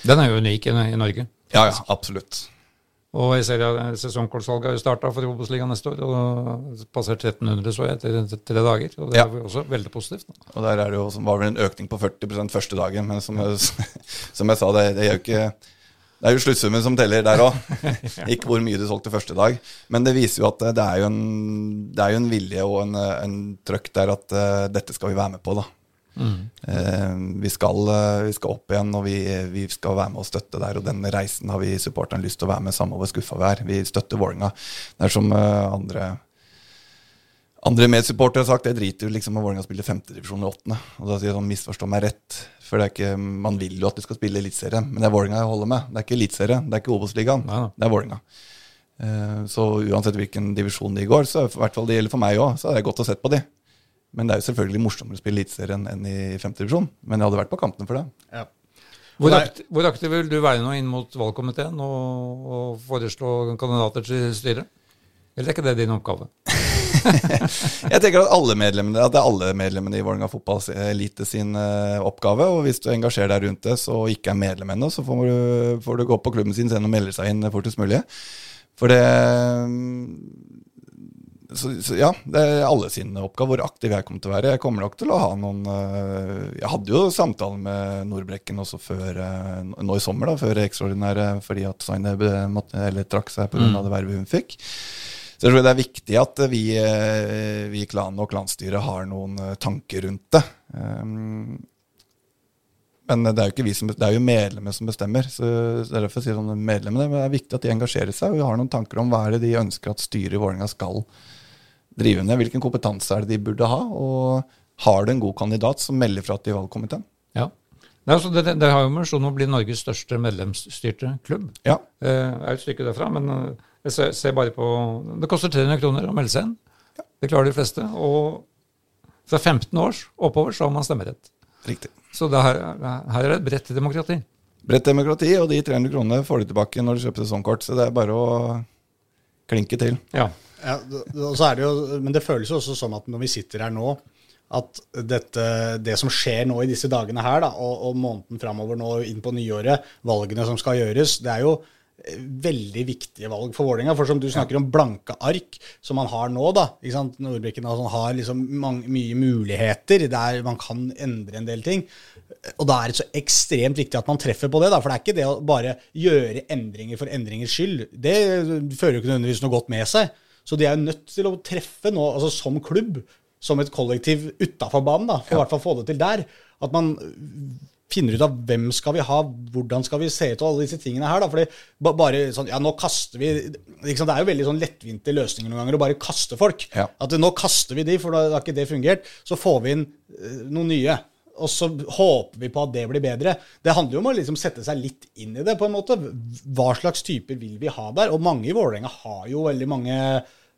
Den er jo unik i, i Norge. Ja, ja, absolutt. Og jeg ser at sesongkortsalget har jo starta for Obos-ligaen neste år. og Passert 1300, så jeg, etter tre dager. og Det Ja. er også veldig positivt. Da. Og der er det jo, var vel en økning på 40% første dagen, men som, jeg- som jeg sa, det, det er jo ikke det er jo sluttsummen som teller der òg, ikke hvor mye du solgte første dag. Men det viser jo at det er jo en, det er jo en vilje og en, en trøkk der at uh, dette skal vi være med på, da. Eh, vi, skal, uh, vi skal opp igjen, og vi, vi skal være med og støtte der. Og den reisen har vi supporterne lyst til å være med, samme hvor skuffa vi er. Vi støtter Vålerenga. Det er som eh, andre andre medsupportere har sagt jeg driter jo liksom om Vålerenga spiller femtedivisjon eller åttende. Og da sier jeg sånn, misforstå meg rett. For det er ikke, man vil jo at de skal spille eliteserie, men det er Vålerenga jeg holder med. Det er ikke eliteserie, det er ikke Obos-ligaen. Det er Vålerenga. Eh, Så uansett hvilken divisjon de går, så i hvert fall det gjelder for meg òg, så er det godt å sett på de. Men det er jo selvfølgelig morsommere å spille Eliteserien enn i femte divisjon. Men jeg hadde vært på kampene for det. Ja. Hvor, Nei. akt, hvor aktiv vil du være nå inn mot valgkomiteen og, og foreslå kandidater til styret? Eller er ikke det din oppgave? Jeg tenker at, alle medlemmene, at det er alle medlemmene i Vålerenga fotballelite sin uh, oppgave. Og hvis du engasjerer deg rundt det så ikke er medlem ennå, så får du, får du gå på klubben sin og melde seg inn fortest mulig. For det så, så ja, det er alle sine oppgaver hvor aktiv jeg kommer til å være. Jeg kommer nok til å ha noen eh, Jeg hadde jo samtale med Nordbrekken også før eh, nå i sommer, da, før ekstraordinære, fordi at Zaineb måtte- eller trakk seg pga. av det vervet hun fikk. Så jeg tror det er viktig at vi, eh, vi i klanen og klanstyret har noen eh, tanker rundt det. Um, men det er jo ikke vi som, det er jo medlemmer som bestemmer. så så det er derfor jeg sier sånn medlemmene, men Det er viktig at de engasjerer seg og har noen tanker om hva er det de ønsker at styret i Vålerenga skal drive med. Hvilken kompetanse er det de burde ha? Og har du en god kandidat, som melder fra til valgkomiteen. Ja. Nei, altså, det, det har jo misjon å bli Norges største medlemsstyrte klubb. Ja. Det er et stykke derfra, men jeg ser, ser bare på Det koster 300 kroner å melde seg inn. Det klarer de fleste. Og fra 15 års oppover så har man stemmerett. Riktig. Så det her, her er det et bredt demokrati. Bredt demokrati, og de 300 kronene får du tilbake når du kjøper sesongkort. Så det er bare å klinke til. Ja. Ja, er det jo, men det føles jo også som at når vi sitter her nå, at dette, det som skjer nå i disse dagene her, da, og, og måneden framover nå inn på nyåret, valgene som skal gjøres, det er jo veldig viktige valg for Vålerenga. For som du snakker om blanke ark, som man har nå, da. ikke sant? Nordbrekken altså, har liksom mange, mye muligheter der man kan endre en del ting. Og da er det så ekstremt viktig at man treffer på det. da, For det er ikke det å bare gjøre endringer for endringers skyld. Det fører jo ikke nødvendigvis noe godt med seg. Så de er jo nødt til å treffe nå, altså som klubb, som et kollektiv utafor banen, da, for å i hvert fall få det til der. At man finner ut av hvem skal vi ha, hvordan skal vi se ut, og alle disse tingene her. da, fordi bare sånn, ja, nå kaster vi, liksom, Det er jo veldig sånn lettvinte løsninger noen ganger å bare kaste folk. Ja. At nå kaster vi de, for da har ikke det fungert. Så får vi inn eh, noen nye. Og så håper vi på at det blir bedre. Det handler jo om å liksom sette seg litt inn i det. på en måte. Hva slags typer vil vi ha der? Og mange i Vålerenga har jo veldig mange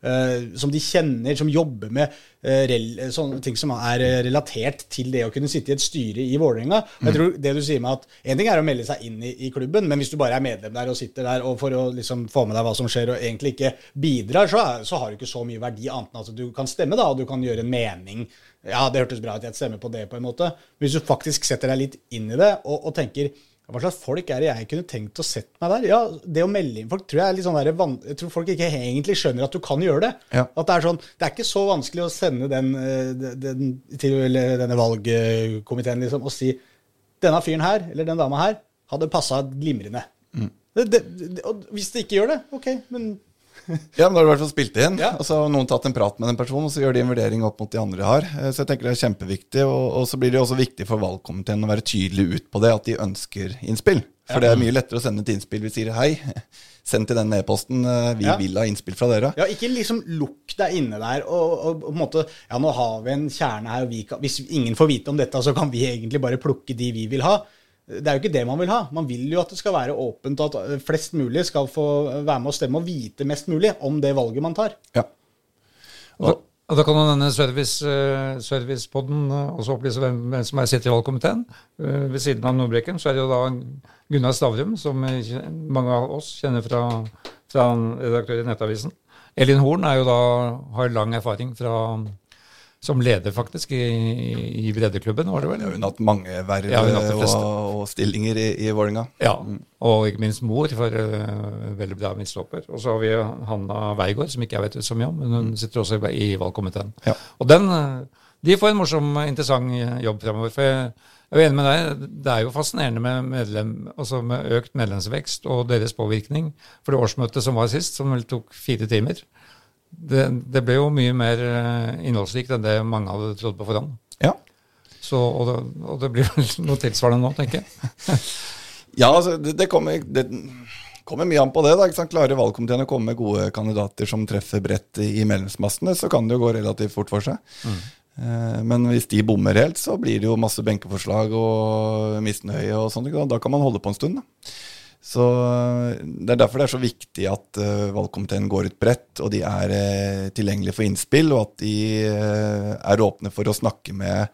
eh, som de kjenner, som jobber med uh, rel sånne ting som er eh, relatert til det å kunne sitte i et styre i Vålerenga. Jeg tror det du sier med at En ting er å melde seg inn i, i klubben, men hvis du bare er medlem der og sitter der og for å liksom få med deg hva som skjer, og egentlig ikke bidrar, så, er, så har du ikke så mye verdi annet enn at du kan stemme, da, og du kan gjøre en mening. Ja, det hørtes bra ut, jeg stemmer på det, på en måte. Hvis du faktisk setter deg litt inn i det og, og tenker hva slags folk er det jeg kunne tenkt å sette meg der? Ja, Det å melde inn folk tror jeg er litt sånn der, Jeg tror folk ikke egentlig skjønner at du kan gjøre det. Ja. At Det er sånn, det er ikke så vanskelig å sende den, eh, den til denne valgkomiteen liksom, og si denne fyren her, eller den dama her, hadde passa glimrende. Det, det, det, og hvis det ikke gjør det, ok, men Ja, men da har du i hvert fall spilt inn. Ja. Og så har noen tatt en prat med den personen, og så gjør de en vurdering opp mot de andre har. Eh, Så jeg tenker det er kjempeviktig. Og, og så blir det også viktig for valgkomiteen å være tydelig ut på det, at de ønsker innspill. For det er mye lettere å sende et innspill. Vi sier hei, send til den e-posten. eh, Vi Ja. vil ha innspill fra dere. Ja, ikke liksom lukk deg inne der og, og, på en måte Ja, nå har vi en kjerne her, og vi kan, hvis ingen får vite om dette, så kan vi egentlig bare plukke de vi vil ha. Det er jo ikke det man vil ha. Man vil jo at det skal være åpent, og at flest mulig skal få være med å stemme og vite mest mulig om det valget man tar. Ja. Og, og da kan jo denne service, eh, servicepodden eh, også opplyse hvem, hvem som er sitter i valgkomiteen. Eh, ved siden av Nordbrekken så er det jo da Gunnar Stavrum, som mange av oss kjenner fra, fra redaktør i Nettavisen. Elin Horn er jo da, har lang erfaring fra, som leder, faktisk, i, i breddeklubben, var det vel? Hun har hatt mange verv Ja, de og, og stillinger i, i Vålerenga. Ja, og ikke minst mor for uh, veldig bra midtstopper. Og så har vi Hanna Weigård, som ikke jeg vet så mye om, men hun sitter også i valgkomiteen. Ja. Og den, eh, de får en morsom, interessant jobb fremover. For jeg jeg er enig med deg, det er jo fascinerende med, medlem, altså med økt medlemsvekst og deres påvirkning. For det årsmøtet som var sist, som vel tok fire timer, det, det ble jo mye mer eh, innholdsrikt enn det mange hadde trodd på forhånd. Ja. Så, og, det, og det blir vel noe tilsvarende nå, tenker jeg. Ja, altså, det, det, kommer, det kommer mye an på det. da, ikke sant? Klarer valgkomiteen å komme med gode kandidater som treffer bredt i, i medlemsmassene, så kan det jo gå relativt fort for seg. Eh, Men hvis de bommer helt, så blir det jo masse benkeforslag og misnøye og sånt. Da kan man holde på en stund. da. Så Det er derfor det er så viktig at uh, valgkomiteen går ut bredt, og de er uh, tilgjengelige for innspill, og at de uh, er åpne for å snakke med,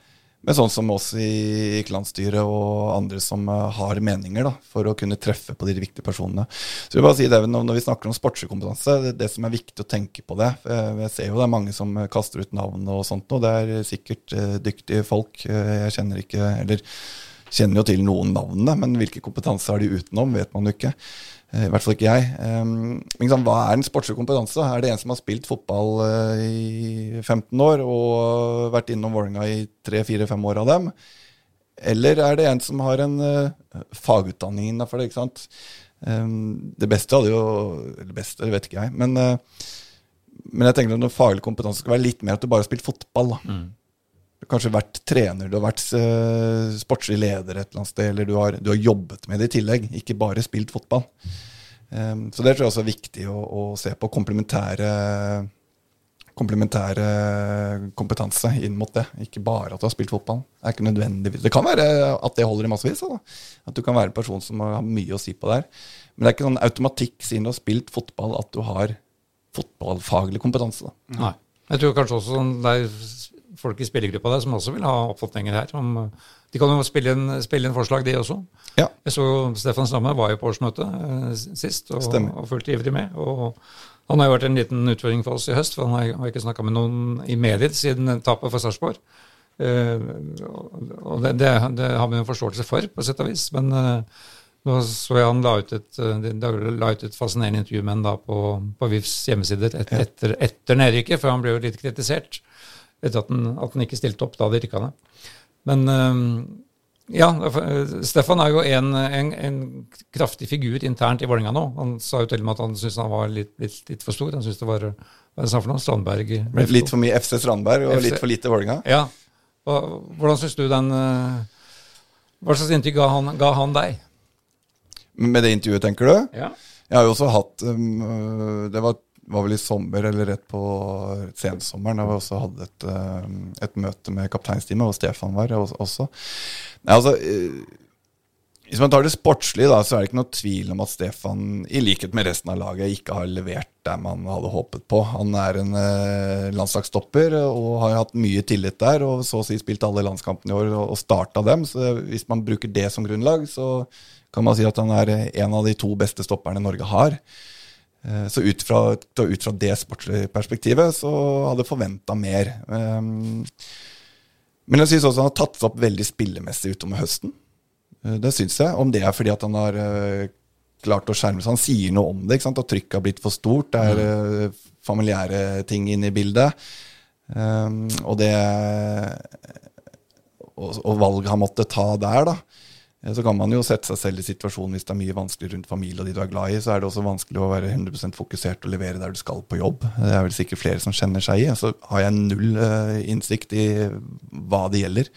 med sånn som oss i, i landsstyret og andre som har meninger, da, for å kunne treffe på de viktige personene. Så jeg vil bare si det, Når vi snakker om sportskompetanse, det, det, som er viktig å tenke på det Jeg ser jo det er mange som kaster ut navn og sånt, og det er sikkert dyktige folk. jeg kjenner ikke eller kjenner jo til noen navnene, men hvilke kompetanse har de utenom, vet man jo ikke. Eh, I hvert fall ikke jeg. Men hva er en sportslige kompetanse? Er det en som har spilt fotball eh, i 15 år og vært innom Vålerenga i 3-4-5 år av dem? Eller er det en som har en uh, fagutdanning innafor det? ikke sant? Um, det beste hadde jo Eller beste, det vet ikke jeg. Men, men jeg tenker at noe faglig kompetanse skal være litt mer at du bare har spilt fotball. da. Mm kanskje vært trener, du har vært uh, sportslig leder et eller annet sted, eller du har, du har, jobbet med det i tillegg, ikke bare spilt fotball. Um, så det tror jeg også er viktig å, å se på komplementære komplementære kompetanse inn mot det. Ikke bare at du har spilt fotball. Det er ikke nødvendigvis Det kan være at det holder i massevis. Da. At du kan være en person som har mye å si på der. Men det er ikke sånn automatikk siden du har spilt fotball at du har fotballfaglig kompetanse. Da. Nei. Jeg tror kanskje også sånn, det er folk i spillergruppa der som også vil ha oppfatninger her. Om, de kan jo spille inn, spille inn forslag, de også. Ja. Jeg så Stefan Stamme var jo på årsmøtet eh, sist og, og fulgte ivrig med. og han har jo vært en liten utfordring for oss i høst, for han har, ikke snakka med noen i medier siden tapet for Sarpsborg. Uh, og det, det, det, har vi en forståelse for, på sett og vis. Men uh, nå så jeg han la ut et, la ut et fascinerende intervju med han på, på VIFs hjemmesider et, etter, etter nedrykket, for han ble jo litt kritisert etter at han, at han ikke stilte opp da det rykka ned. Men ehm, ja, Stefan er jo en, en, en kraftig figur internt i Vålerenga nå. Han sa jo til og med at han syntes han var litt, litt, litt, for stor. Han syntes det var hva det for noe? Strandberg Litt for mye FC Strandberg og FC, litt for lite Vålerenga? Ja. Hvordan syns du den eh, Hva slags inntrykk ga han, ga han deg? Med det intervjuet, tenker du? Ja. Jeg har jo også hatt um, Det var var vel i sommer eller rett på sensommeren da vi også hadde et, eh, et møte med kapteinsteamet, og Stefan var også. Nei, altså, eh, hvis man tar det sportslige, da, så er det ikke noe tvil om at Stefan, i likhet med resten av laget, ikke har levert der man hadde håpet på. Han er en eh, landslagsstopper og har hatt mye tillit der, og så å si spilt alle landskampene i år og, og starta dem. Så hvis man bruker det som grunnlag, så kan man si at han er en av de to beste stopperne Norge har. Eh, så ut fra, ut fra, det sportslige perspektivet så hadde jeg forventa mer. Ehm, men jeg syns også han har tatt seg opp veldig spillemessig utover høsten. Eh, det syns jeg. Om det er fordi at han har eh, klart å skjerme seg. Han sier noe om det, ikke sant? at trykket har blitt for stort. Det er mm. familiære ting inne i bildet. Ehm, og det og, og valg han måtte ta der, da. Eh, så kan man jo sette seg selv i situasjonen hvis det er mye vanskelig rundt familie og de du er glad i, så er det også vanskelig å være 100% fokusert og levere der du skal på jobb. Det er vel sikkert flere som kjenner seg i. Så har jeg null uh, innsikt i hva det gjelder.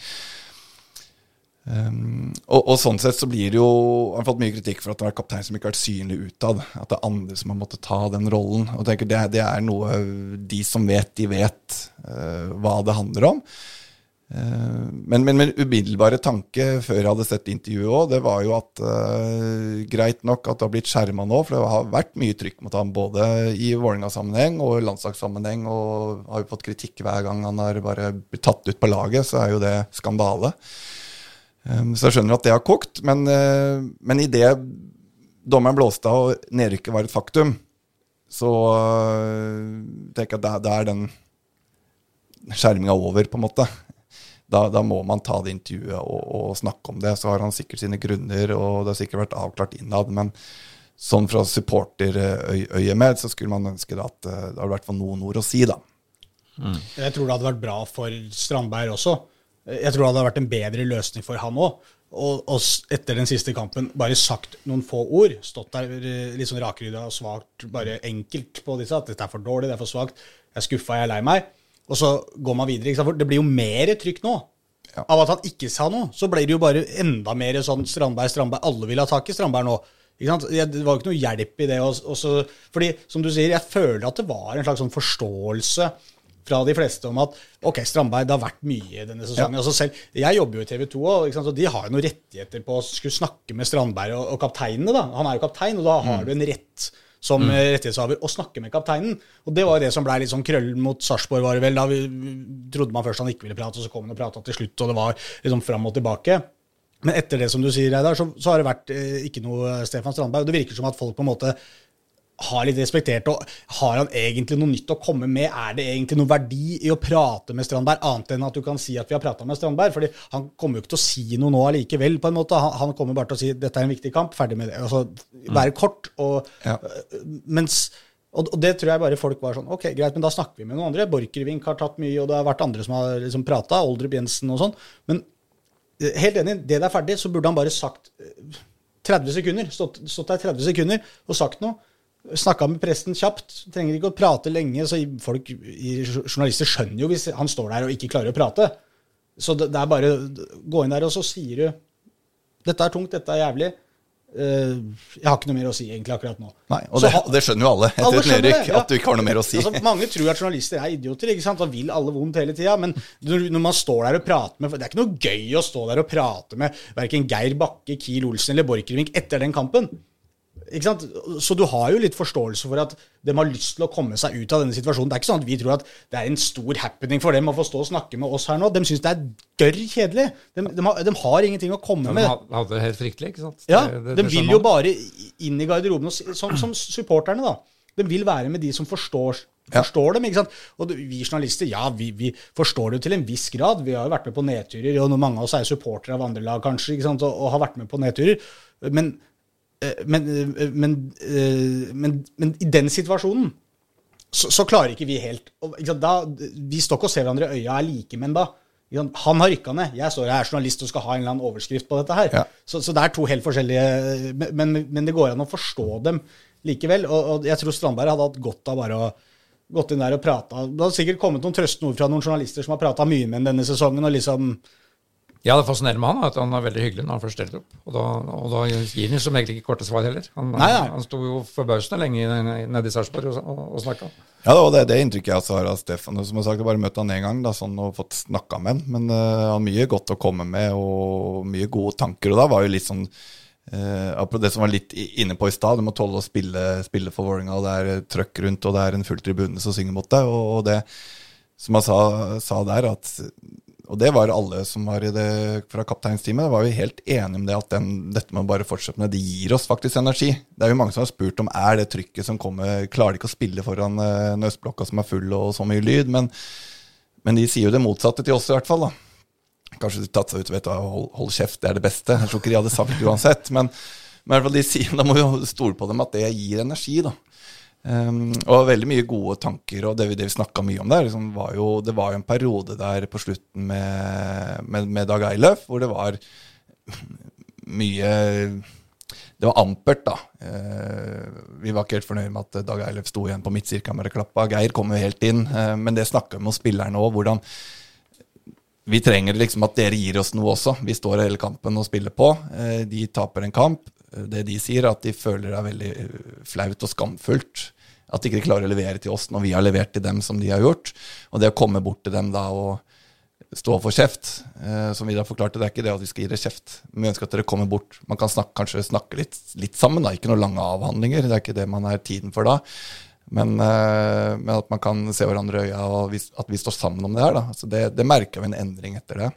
Um, og, og, sånn sett så blir det jo Han har fått mye kritikk for at det har vært kaptein som ikke har vært synlig utad. At det er andre som har måttet ta den rollen. Og tenker det, det er noe de som vet, de vet uh, hva det handler om. Eh, men, min umiddelbare tanke før jeg hadde sett intervjuet òg, det var jo at uh, greit nok at det har blitt skjerma nå, for det har vært mye trykk mot ham både i Vålerenga-sammenheng og landslagssammenheng, og har jo fått kritikk hver gang han har bare blitt tatt ut på laget, så er jo det skandale. Um, så jeg skjønner at det har kokt, men, uh, men idet dommeren blåste av og nedrykket var et faktum, så uh, tenker jeg at det er den skjerminga over, på en måte da, da, må man ta det intervjuet og, og, snakke om det. Så har han sikkert sine grunner, og det har sikkert vært avklart innad. Men sånn fra supporterøyemed så skulle man ønske at eh, det hadde vært noen ord å si, da. Mm. Jeg tror det hadde vært bra for Strandberg også. Jeg tror det hadde vært en bedre løsning for han òg. Og, og, etter den siste kampen bare sagt noen få ord. Stått der eh, litt sånn rakrydda og svart bare enkelt på disse. At dette er for dårlig, det er for svakt. Jeg er skuffa, jeg er lei meg. Og så går man videre. For det blir jo mer trykk nå. Ja. Av at han ikke sa noe, så ble det jo bare enda mer sånn Strandberg, Strandberg. Alle vil ha tak i Strandberg nå. Det var jo ikke noe hjelp i det. Også, fordi, som du sier, jeg føler at det var en slags sånn forståelse fra de fleste om at ok, Strandberg, det har vært mye denne sesongen. Altså selv, jeg jobber jo i TV 2, og, så de har jo noen rettigheter på å skulle snakke med Strandberg og, og kapteinene. da. Han er jo kaptein, og da har du en rett som mm. rettighetshaver og snakke med kapteinen. Og det var det som ble litt sånn krøll mot Sarpsborg, var det vel. Da vi, trodde man først han ikke ville prate, og så kom han og prata til slutt, og det var liksom fram og tilbake. Men etter det som du sier, Reidar, så, så, har det vært eh, ikke noe Stefan Strandberg. og Det virker som at folk på en måte har litt respektert og Har han egentlig noe nytt å komme med? Er det egentlig noe verdi i å prate med Strandberg, annet enn at du kan si at vi har prata med Strandberg? fordi han kommer jo ikke til å si noe nå allikevel, på en måte. Han, han, kommer bare til å si dette er en viktig kamp, ferdig med det. Altså, være kort. Og, ja. mens, og, det tror jeg bare folk var sånn Ok, greit, men da snakker vi med noen andre. Borchgrevink har tatt mye, og det har vært andre som har liksom prata. Oldrup Jensen og sånn. Men eh, helt enig, det det er ferdig, så burde han bare sagt 30 eh, sekunder. Stått, stått der 30 sekunder og sagt noe. Snakka med presten kjapt. Trenger ikke å prate lenge. så folk, Journalister skjønner jo hvis han står der og ikke klarer å prate. Så det, det er bare gå inn der, og så sier du Dette er tungt, dette er jævlig. Uh, jeg har ikke noe mer å si egentlig akkurat nå. Nei, Og det, det, skjønner jo alle etter et nedrykk, ja. at du ikke har noe mer å si. Altså, mange tror at journalister er idioter ikke sant? og vil alle vondt hele tida. Men når man står der og prater med Det er ikke noe gøy å stå der og prate med verken Geir Bakke, Kiel Olsen eller Borchgrevink etter den kampen. Så du har jo litt forståelse for at de har lyst til å komme seg ut av denne situasjonen. Det er ikke sånn at vi tror at det er en stor happening for dem å få stå og snakke med oss her nå. De syns det er gørr kjedelig. De, de, har, de, har, ingenting å komme med. De hadde det helt fryktelig, ikke sant? Ja, det, det, de vil jo bare inn i garderoben, som, som supporterne, da. De vil være med de som forstår, forstår ja. dem. ikke sant? Og vi journalister, ja, vi, vi, forstår det jo til en viss grad. Vi har jo vært med på nedturer, og mange av oss er supportere av andre lag kanskje, ikke sant? Og, og har vært med på nedturer. Men men, eh, men, eh, men, men, i den situasjonen så, så, klarer ikke vi helt ikke da, Vi står ikke og ser hverandre i øya, er likemenn da. Han har rykka ned. Jeg står her er journalist og skal ha en eller annen overskrift på dette her. Ja. Så, så, det er to helt forskjellige men, men, det går an å forstå dem likevel. Og, og jeg tror Strandberg hadde hatt godt av bare å gått inn der og prata. Det hadde sikkert kommet noen trøstende ord fra noen journalister som har prata mye med ham denne sesongen. og liksom ja, det fascinerer med han at han er veldig hyggelig når han først stiller opp. Og da, og da gir han som egentlig ikke korte svar heller. Han, nei, nei. han sto jo forbausende lenge nede i Sarpsborg og, og, og snakka. Ja, det er det, inntrykket jeg har av Stefan. Som har sagt, jeg bare møtte han én gang da, sånn, og fått snakka med han. Men uh, han har mye godt å komme med og mye gode tanker. Og da var jo litt sånn uh, det som var litt inne på i stad, du må tåle å spille, spille for Vålerenga. Det er trøkk rundt, og det er en full tribune som synger mot deg. Og, og det som han sa, sa der, at og det var alle som var i det fra kapteinsteamet. Var jo helt enige om det at den, dette med å bare fortsette med det gir oss faktisk energi. Det er jo mange som har spurt om er det trykket som kommer Klarer de ikke å spille foran uh, en som er full og så mye lyd? Men, men, de sier jo det motsatte til oss i hvert fall. da. Kanskje de tatt seg ut og vet hold, hold kjeft, det er det beste. Jeg tror ikke de hadde sagt det uansett. Men, men i hvert fall de sier, da må vi jo stole på dem at det gir energi. da. Um, og veldig mye gode tanker, og det vi, det vi snakka mye om der, liksom var jo, det var jo en periode der på slutten med, med, med Dag Eiløf hvor det var mye Det var ampert, da. Uh, vi var ikke helt fornøyd med at Dag Eiløf sto igjen på midtsirkelen og klappa. Geir kom jo helt inn, uh, men det snakka vi med spillerne òg. Hvordan vi trenger liksom at dere gir oss noe også. Vi står hele kampen og spiller på. Uh, de taper en kamp det de sier, at de føler det er veldig flaut og skamfullt. At de ikke klarer å levere til oss når vi har levert til dem som de har gjort. Og det å komme bort til dem da og stå for kjeft, eh, som da forklarte, det er ikke det at vi skal gi dere kjeft. Vi ønsker at dere kommer bort. Man kan snakke, kanskje snakke litt, litt, sammen, da. Ikke noen lange avhandlinger. Det er ikke det man er tiden for da. Men, eh, men at man kan se hverandre i øya, og vi, at vi står sammen om det her. da. Så det, det merka vi en endring etter det.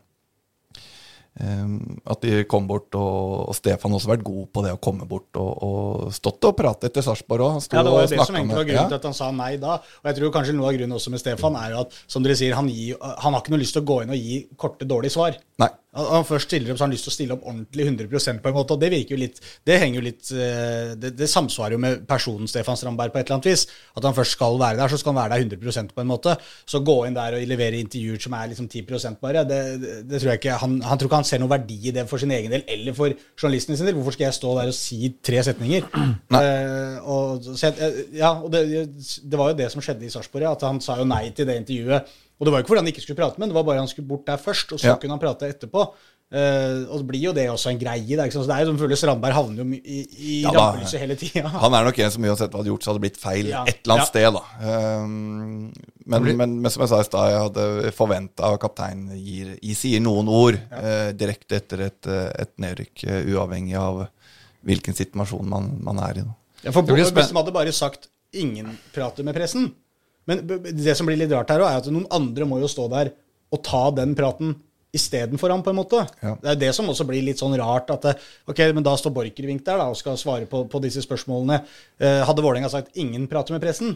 Um, at de kom bort, og, og Stefan også vært god på det å komme bort og, og stått og prate etter Sarpsborg òg. Ja, det var jo det som egentlig var grunnen ja. til at han sa nei da. Og jeg tror kanskje noe av grunnen også med Stefan er jo at som dere sier, han, gir, han har ikke noe lyst til å gå inn og gi korte, dårlige svar. Nei. Han først stiller opp, så har han lyst til å stille opp ordentlig 100% på en måte. Og det virker jo litt Det henger jo litt eh, Det, det samsvarer jo med personen Stefan Strandberg på et eller annet vis. At han først skal være der, så skal han være der 100% på en måte. Så gå inn der og levere intervjuer som er liksom 10 bare, det, det, det, tror jeg ikke han, han, tror ikke han ser noen verdi i det for sin egen del eller for journalisten sin del. Hvorfor skal jeg stå der og si tre setninger? Uh, og, så, ja, og det, det, var jo det som skjedde i Sarpsborg, at han sa jo nei til det intervjuet Og det var jo ikke fordi han ikke skulle prate med ham, det var bare han skulle bort der først, og så Ja. kunne han prate etterpå. Uh, og det blir jo det også en greie. Da, ikke sant? Så det er jo som føler Strandberg havner jo i, i Ja rampelyset hele tida. Han er nok en som uansett hva hadde gjort, så hadde det blitt feil Ja. et eller annet Ja. sted. da um, men, blir- men, men som jeg sa i stad, jeg hadde forventa at kapteinen gir, i- sier noen ord uh, direkte etter et, eh, et nedrykk, uh, uavhengig av hvilken situasjon man, man er i. Da. Ja, for Det blir Hvis spenn- hadde bare sagt 'ingen prater med pressen'. Men det som blir litt rart her, er at noen andre må jo stå der og ta den praten istedenfor ham, på en måte. Ja. Det er det som også blir litt sånn rart. at det, Ok, men da står Borchgrevink der da, og skal svare på, på disse spørsmålene. Eh, hadde Vålerenga sagt 'ingen prater med pressen',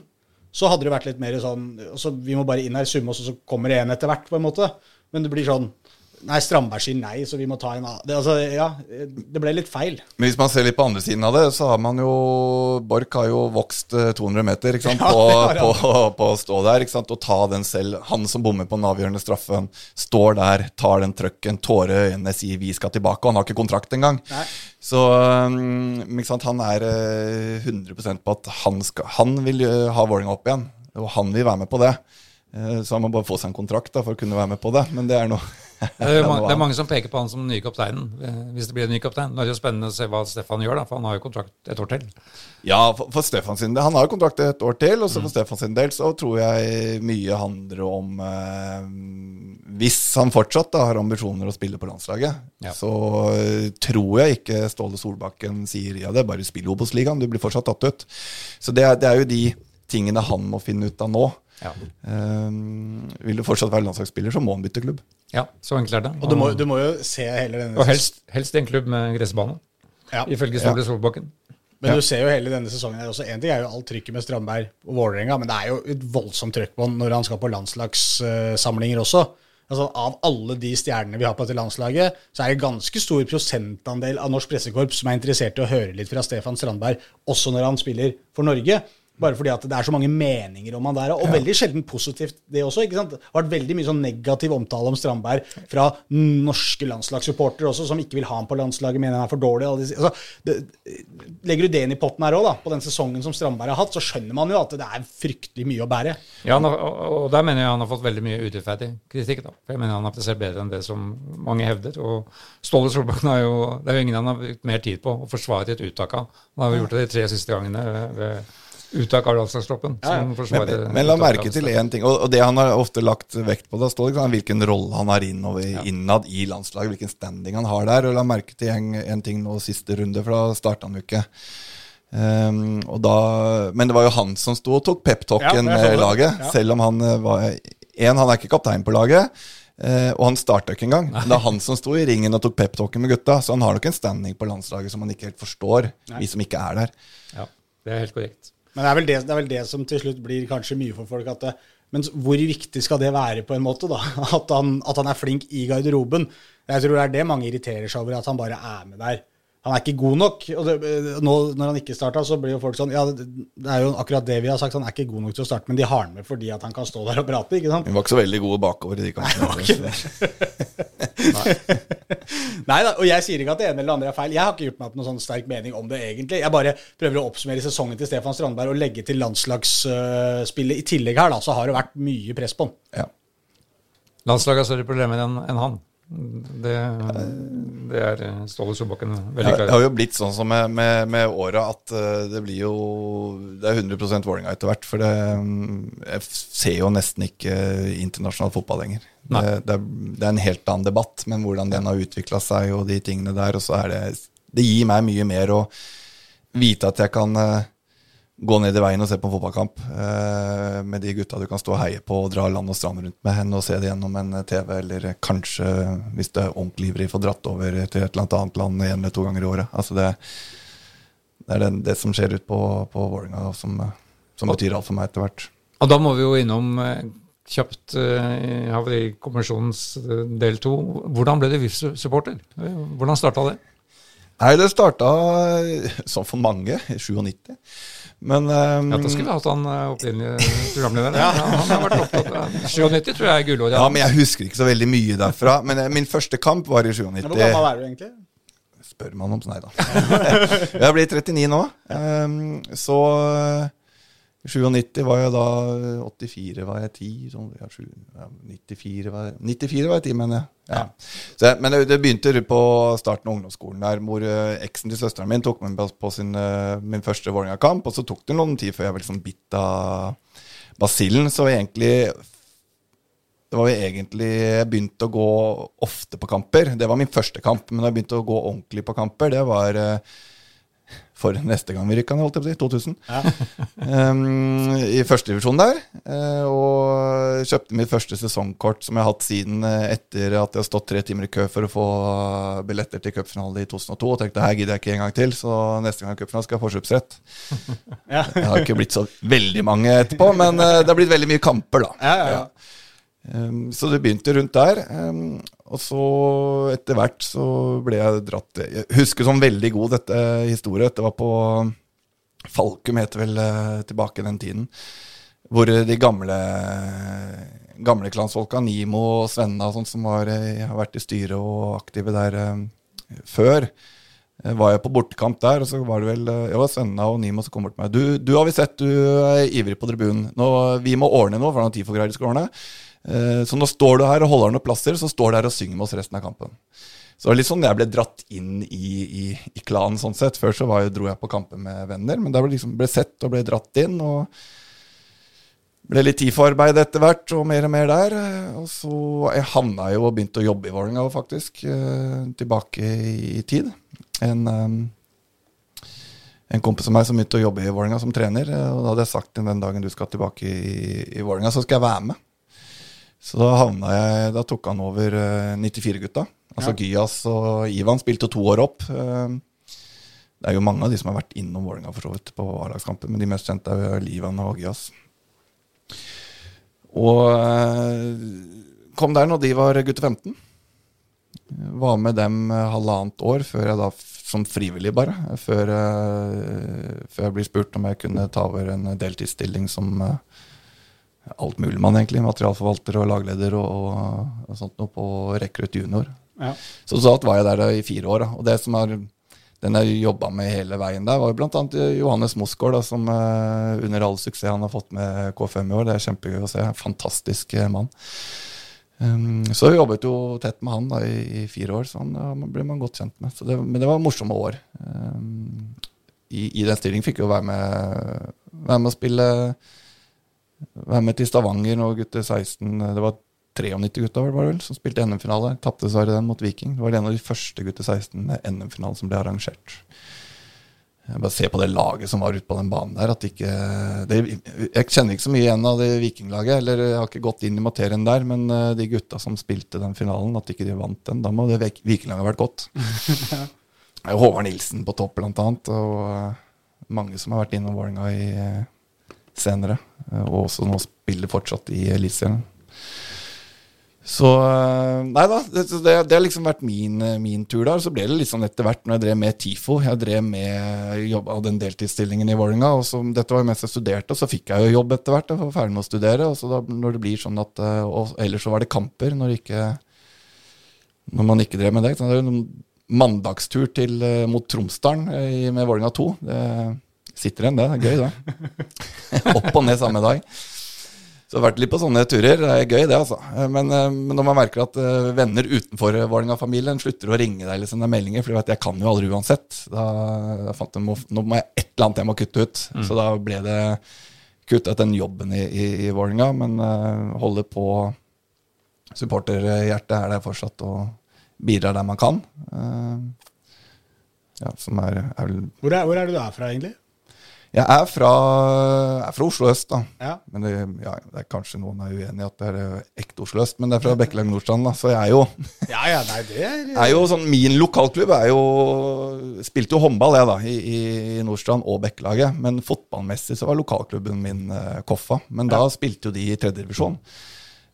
så hadde det vært litt mer sånn altså, Vi må bare inn her, summe oss, og så kommer det en etter hvert, på en måte. Men det blir sånn Nei, Strandberg sier nei, så vi må ta en annen. Det, altså, ja, det ble litt feil. Men hvis man ser litt på andre siden av det, så har man jo Borch har jo vokst eh, 200 meter ikke sant? Ja, på, det på, på å stå der ikke sant? og ta den selv. Han som bommer på den avgjørende straffen, står der, tar den trøkken, tårer i øynene, sier 'vi skal tilbake', og han har ikke kontrakt engang. Nei. Så um, ikke sant? han er eh, 100% på at han, skal, han vil eh, ha Vålerenga opp igjen, og han vil være med på det. Eh, Så han må bare få seg en kontrakt da, for å kunne være med på det, men det er noe Det er, mange, det er mange som peker på han som den nye kapteinen, eh, hvis det blir en ny kaptein. Nå er det jo spennende å se hva Stefan gjør, da, for han har jo kontrakt et år til. Ja, for, for Stefan sin del. Han har jo kontrakt et år til, og så for Stefan sin del så tror jeg mye handler om eh, Hvis han fortsatt da, har ambisjoner å spille på landslaget, Ja. så eh, tror jeg ikke Ståle Solbakken sier ja, det er bare spill Obos-ligaen, du blir fortsatt tatt ut. Så det er, det er jo de tingene han må finne ut av nå. Ja, Um, vil du fortsatt være landslagsspiller, så må han bytte klubb. ja så enkelt er det. Og du må, du må jo se hele denne Og helst, helst en klubb med gressbane, Ja. ifølge Ståle Solbakken. Men Ja. du ser jo hele denne sesongen her også. En ting er jo alt trykket med Strandberg og Vålerenga, men det er jo et voldsomt trøkk på han når han skal på landslagssamlinger også. Altså Av alle de stjernene vi har på dette landslaget, så er det ganske stor prosentandel av norsk pressekorps som er interessert i å høre litt fra Stefan Strandberg, også når han spiller for Norge. Bare fordi at det er så mange meninger om han der, og veldig sjelden positivt det også. ikke sant? Det har vært veldig mye sånn negativ omtale om Strandberg fra norske landslagssupportere også, som ikke vil ha ham på landslaget, mener han er for dårlig. Altså, det, legger du det inn i potten her òg, på den sesongen som Strandberg har hatt, så skjønner man jo at det er fryktelig mye å bære. Ja, har, og der mener jeg han har fått veldig mye urettferdig kritikk. da. For jeg mener han har prestert bedre enn det som mange hevder. Og Ståle Solbakken har jo Det er jo ingen han har brukt mer tid på å forsvare et uttak av. Han har jo gjort det de tre siste gangene ved- uttak av landslagstroppen. Ja, ja. Men, men la merke til én ting, og, og det han har ofte lagt vekt på, da står det hvilken rolle han har innover, innad i landslaget, hvilken standing han har der. Og la merke til en, en ting nå siste runde, for da starta han jo ikke. Um, og da, men det var jo han som sto og tok Ja, peptalken ja, med laget, Ja. selv om han eh, var En, han er ikke kaptein på laget. Uh, og han starta ikke engang. Det er han som sto i ringen og tok peptalken med gutta. Så han har nok en standing på landslaget som han ikke helt forstår, vi som ikke er der. Ja, det er helt korrekt. Men det er, det, det er vel det som til slutt blir kanskje mye for folk. At det, men hvor viktig skal det være, på en måte? da? At han, at han er flink i garderoben. Jeg tror det er det mange irriterer seg over, at han bare er med der. Han er ikke god nok. og det, nå, Når han ikke starta, så blir jo folk sånn Ja, det, det er jo akkurat det vi har sagt. Han er ikke god nok til å starte, men de har han med fordi at han kan stå der og prate. ikke sant? Vi var ikke så veldig gode bakover i de kampene. Nei da, og jeg sier ikke at det ene eller det andre er feil. Jeg har ikke gjort meg opp noen sånn sterk mening om det, egentlig. Jeg bare prøver å oppsummere sesongen til Stefan Strandberg og legge til landslagsspillet i tillegg her, da. Så har det vært mye press på han. Ja. Landslaget har større problemer enn enn han. Det, det er Ståle Solbakken veldig klar det har jo blitt sånn som med, med, med åra at eh, det blir jo Det er 100 Vålerenga etter hvert. For det, mm, jeg ser jo nesten ikke internasjonal fotball lenger. Det, det, er, det er en helt annen debatt, men hvordan den har utvikla seg og de tingene der. Og så er det Det gir meg mye mer å vite at jeg kan eh, gå ned i veien og se på en fotballkamp eh, med de gutta du kan stå og heie på og dra land og strand rundt med, hen og se det gjennom en TV, eller kanskje, hvis det er ordentlig ivrig, få dratt over til et eller annet land én eller to ganger i året. Altså det, det er det, det som skjer ut på, på Vålerenga, som, som betyr alt for meg etter hvert. Og da må vi jo innom eh, kjapt eh, i Havarikommisjonens eh, del to. Hvordan ble du VIF-supporter? Eh, Hvordan starta det? Nei, det starta som for mange, i 97. Men um, Ja, Da skulle vi hatt han eh, opprinnelige programlederen. Ja. han har vært opptatt av 97 tror jeg er gullåret. ja, men jeg husker ikke så veldig mye derfra. Men eh, min første kamp var i 97. Hvor gammel er du egentlig? Spør man om Nei da. jeg blir 39 nå. Um, så 97 var jeg da 84 var jeg 10. Sånn, ja, 7, ja, 94, var jeg, 94 var jeg 10, mener jeg. Ja. Så, men det, det begynte på starten av ungdomsskolen, der hvor uh, eksen til søsteren min tok meg med på sin, uh, min første Vålerenga-kamp. Og så tok det noen tid før jeg var liksom bitt av basillen. Så egentlig det var jo egentlig Jeg begynte å gå ofte på kamper. Det var min første kamp. Men da jeg begynte å gå ordentlig på kamper, det var eh, for neste gang vi rykka ned, holdt jeg på å si. 2000. Um, I førstedivisjon der. eh, og kjøpte mitt første sesongkort som jeg har hatt siden eh, etter at jeg har stått tre timer i kø for å få billetter til cupfinalen i 2002. Og tenkte her gidder jeg ikke en gang til, så neste gang cupfinale skal jeg ha forkjøpsrett. Ja. Det har ikke blitt så veldig mange etterpå, men eh, det har blitt veldig mye kamper, da. Ja, ja, ja. Um, så det begynte rundt der. Um, og så etter hvert så ble jeg dratt Jeg husker sånn veldig god dette historie. Det var på Falkum, heter vel eh, tilbake den tiden. Hvor eh, de gamle gamleklansfolka, Nimo og Svenna sånn som var, eh, har vært i styret og aktive der før, var jeg på bortekamp der, og så var det vel jeg var Svenna og Nimo som kom bort til meg. Du, du har vi sett, du er ivrig på tribunen. Nå, vi må ordne noe, for det er noe TIFO-greier vi skal ordne. Eh, Så nå står du her og holder noen plasser, så står du her og synger med oss resten av kampen. Så det var litt sånn jeg ble dratt inn i, i, i klanen sånn sett. Før så jeg, dro jeg på kamper med venner, men da ble liksom ble sett og ble dratt inn. og ble litt TIFO-arbeid etter hvert, og mer og mer der. Og så jeg havna jo og begynte å jobbe i Vålerenga, faktisk. eh, Tilbake i tid. En, eh, en kompis av meg som begynte å jobbe i Vålerenga som trener. Og da hadde jeg sagt til den dagen du skal tilbake i, i Vålerenga, så skal jeg være med. Så da havna jeg Da tok han over eh, 94-gutta. Altså Gyas og Ivan spilte to år opp. Eh, Det er jo mange av de som har vært innom Vålerenga for så vidt på A-lagskamper, men de mest kjente er jo Ivan og Gyas. Og eh, kom der når de var gutter 15. Var med dem eh, halvannet år før jeg da, som frivillig bare, før, eh, før jeg ble spurt om jeg kunne ta over en deltidsstilling som eh, man egentlig. Materialforvalter og lagleder og, og, og sånt noe på Rekrutt junior. Ja. Så så alt var jeg der i fire år. Da. Og det som er den jeg jobba med hele veien der, var jo bl.a. Johannes Mosgaard, som uh, under all suksess han har fått med K5 i år. Det er kjempegøy å se. Fantastisk eh, mann. Um, så jeg jobbet jo tett med han da i, i fire år, så han ja, man blir man godt kjent med. Så det, men det var morsomme år. Um, i, I den stillingen fikk jeg jo være med, være med å spille Være med til Stavanger når gutter 16 Det var 93 gutta var det vel, som spilte NM-finale. Tapte dessverre den mot Viking. Det var en av de første gutter 16 NM-finalen som ble arrangert. Jeg bare se på det laget som var ute på den banen der. At ikke, det, jeg kjenner ikke så mye igjen av det vikinglaget. Eller jeg har ikke gått inn i materien der, men eh, de gutta som spilte den finalen, at ikke de vant den, da må det vikinglaget ha vært godt. Håvard Nilsen på topp, blant annet. Og eh, mange som har vært innom Vålerenga i eh, senere. eh, Og også nå spiller fortsatt i Eliteserien. Så eh, Nei da, det, det, har liksom vært min, eh, min tur der. Så ble det sånn etter hvert når jeg drev med TIFO. Jeg drev med jobb av den deltidsstillingen i Vålerenga. Og så, dette var jo mens jeg studerte, og så fikk jeg jo jobb etter hvert. Jeg var ferdig med å studere. Og så da, når det blir sånn at Og ellers så var det kamper når, ikke, når man ikke drev med det. Så det er jo en mandagstur til, mot Tromsdalen med Vålerenga 2. Det sitter igjen, det. Er gøy, det. Opp og ned samme dag. Så jeg har vært litt på sånne turer. Det er gøy, det, altså. Eh, Men, eh, men når man merker at eh, venner utenfor Vålerenga-familien slutter å ringe deg eller sende meldinger, for de vet jeg kan jo aldri uansett, da, da fant jeg må, nå må jeg et eller annet jeg må kutte ut. Så da ble det kuttet den jobben i, i, i Vålerenga, men uh, holde på supporterhjertet er der fortsatt og bidrar der man kan. Uh, ja, som er, er vel Hvor, er, hvor er du da fra, egentlig? Jeg er fra, jeg er fra Oslo øst, da. Ja. Men det, ja, det er kanskje noen er uenig i at det er eh, ekte Oslo øst, men det er fra Bekkelag Nordstrand, da. Så jeg er jo, Ja, ja, nei, det er er jo sånn Min lokalklubb er jo Spilte jo håndball, jeg, da, i, i Nordstrand og Bekkelaget. Men fotballmessig så var lokalklubben min eh, Koffa. Men da spilte jo de i tredjedivisjon.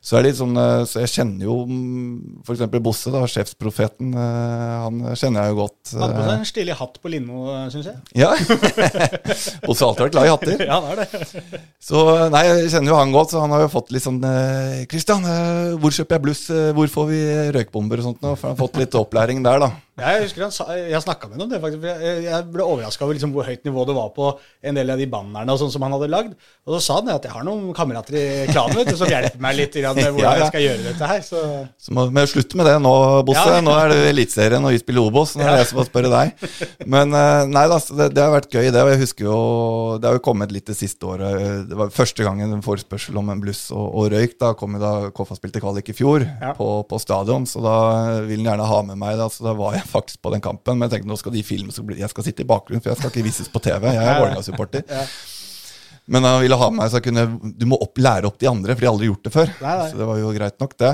Så, er det litt sånn, eh, så jeg kjenner jo f.eks. Bosse, da, sjefsprofeten. eh, Han kjenner jeg jo godt. Han hadde på eh, seg en stilig hatt på Lindmo, syns jeg. Ja. Bosse har alltid vært glad i hatter. Ja, han er det. Så nei, jeg kjenner jo han godt, så han har jo fått litt sånn Kristian, hvor kjøper jeg bluss? Eh, Hvor får vi røykbomber og sånt? nå? For han har fått litt opplæring der, da. Jeg husker han sa, jeg snakka med ham om det, faktisk. Jeg, jeg ble overraska over liksom hvor høyt nivå det var på en del av de bannerne og sånn som han hadde lagd. Og så sa han at jeg har noen kamerater i klanen vet som hjelper meg litt grann med hvordan Ja, ja. jeg skal gjøre dette her. Så Så må vi slutte med det nå, Bosse. Ja. Nå er det Eliteserien, og vi spiller Obos. Nå er det jeg som må spørre deg. Men eh, nei da, det, det har vært gøy, det. Og jeg husker jo Det har jo kommet litt det siste året. Det var første gangen en forespørsel om en bluss og, og røyk. Da kom jo da KFA spilte kvalik i fjor på, på stadion, så da vil han gjerne ha med meg. Da, så da var jeg faktisk på den kampen. Men jeg tenkte nå skal de filme, så jeg skal sitte i bakgrunnen, for jeg skal ikke vises på TV. Jeg er Vålerenga-supporter. Men han ville ha med meg så jeg kunne Du må opp, lære opp de andre, for de har aldri gjort det før. Nei, nei. Så det var jo greit nok, det.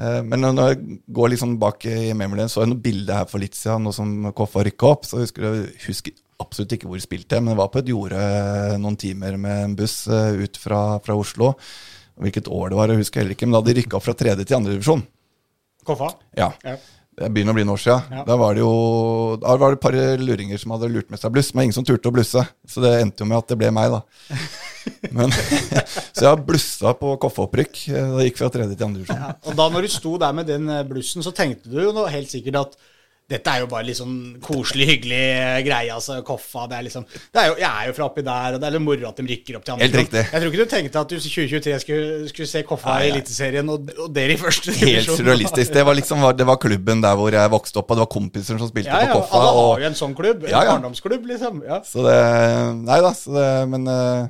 Eh, Men når jeg går liksom bak i memoryen, så jeg noe bilde her for litt siden, nå som Koffa rykka opp. Så husker jeg husker absolutt ikke hvor jeg spilte, men jeg var på et jorde noen timer med en buss eh, ut fra, fra Oslo. Hvilket år det var, jeg husker heller ikke, men da hadde de rykka opp fra tredje til andre divisjon. Koffa? Ja. Ja. Det begynner å bli noen år siden. Ja. Da var det jo Da var det et par luringer som hadde lurt med seg bluss, men ingen som turte å blusse. Så det endte jo med at det ble meg, da. Men, så jeg har blussa på Koffa-opprykk. eh, jeg gikk fra tredje til andre. Ja. Og da når du sto der med den eh, blussen, så tenkte du jo helt sikkert at dette er jo bare litt sånn koselig, hyggelig greie. altså, Koffa, det er liksom det er jo, Jeg er jo fra oppi der, og det er litt moro at de rykker opp til andre. Helt riktig. Jeg tror ikke du tenkte at du i 2023 skulle, skulle se Koffa i. Eliteserien, og, og dere i første divisjon. Helt surrealistisk. Det var liksom det var klubben der hvor jeg vokste opp, og det var kompiser som spilte Ja, ja, på Koffa. alle har Og, jo en sånn klubb. En Ja, ja. barndomsklubb, liksom. Ja. så det Nei da, så det, men eh,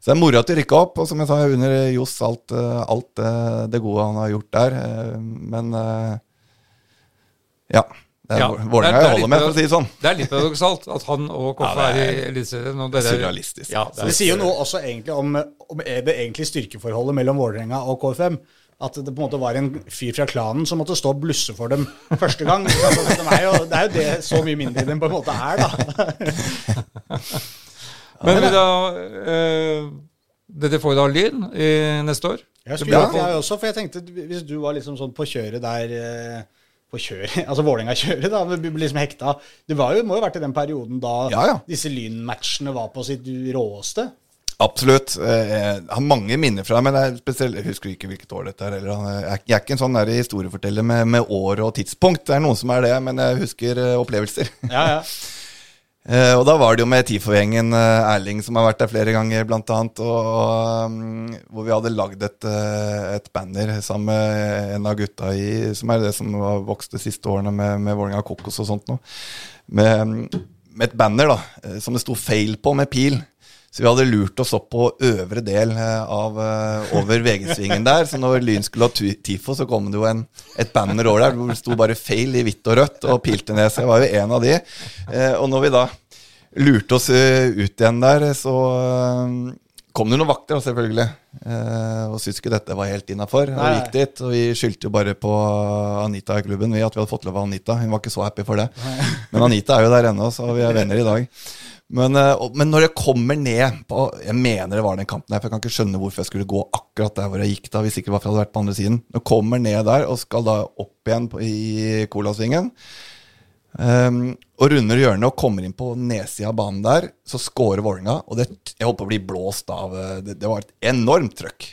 så det er moro at de rykka opp, og som jeg sa, jeg unner Johs alt, eh, alt eh, det gode han har gjort der. Men ja. Ja, er- Vålerenga er jeg holder med, for å si det sånn. Det er litt paradoksalt at han og Koffe Ja, er er i Eliteserien. Det er surrealistisk. Ja, det Det er, sier jo noe også egentlig om, om det egentlige styrkeforholdet mellom Vålerenga og KFM. At det på en måte var en fyr fra klanen som måtte stå og blusse for dem første gang. Altså, de er jo, det er jo det så mye mindre de på en måte er, da. Men vi da eh, Dere får da Lyn neste år? Jeg skulle ja, jeg også, for jeg tenkte hvis du var liksom sånn på kjøret der eh, På kjøret, altså Vålerenga-kjøret, da. men Liksom hekta. Det var jo, må jo ha vært i den perioden da Ja, ja. disse Lyn-matchene var på sitt råeste. Absolutt. Eh, Jeg har mange minner fra det, men jeg, spesielt, jeg husker ikke hvilket år dette er. Eller, jeg, er, ikke en sånn der historieforteller med, med år og tidspunkt. Det er noen som er det, men jeg husker eh, opplevelser. Ja, ja. Eh, og da var det jo med TIFO-gjengen eh, Erling som har vært der flere ganger, blant annet. Og, og, um, hvor vi hadde lagd et, eh, et banner sammen med en av gutta i Som er det som har vokst de siste årene med, med Vålerenga Kokos og sånt noe. Med, um, med et banner da, som det sto 'feil' på, med pil. Så vi hadde lurt oss opp på øvre del eh, av eh, over VG-svingen der. Så når Lyn skulle ha TIFO, så kom det jo en, et banner over der hvor det sto bare 'feil' i hvitt og rødt og pilte ned. Så jeg var jo en av de. Eh, og når vi da lurte oss ut igjen der, så kom det noen vakter, selvfølgelig. Og syntes ikke dette var helt innafor. Og vi gikk dit, og vi skyldte jo bare på Anita i klubben, vi, at vi hadde fått lov av Anita. Hun var ikke så happy for det. Men Anita er jo der ennå, så vi er venner i dag. Men, eh, men når jeg kommer ned på Jeg mener det var den kampen her, for jeg kan ikke skjønne hvorfor jeg skulle gå akkurat der hvor jeg gikk da, hvis ikke jeg hadde vært på andre siden. Når jeg kommer ned der og skal da opp igjen på, i Colasvingen, Um, og runder hjørnet og kommer inn på nedsida av banen der, så scorer Vålerenga. Og det, jeg holdt på å bli blåst av eh, Det, det var et enormt trøkk.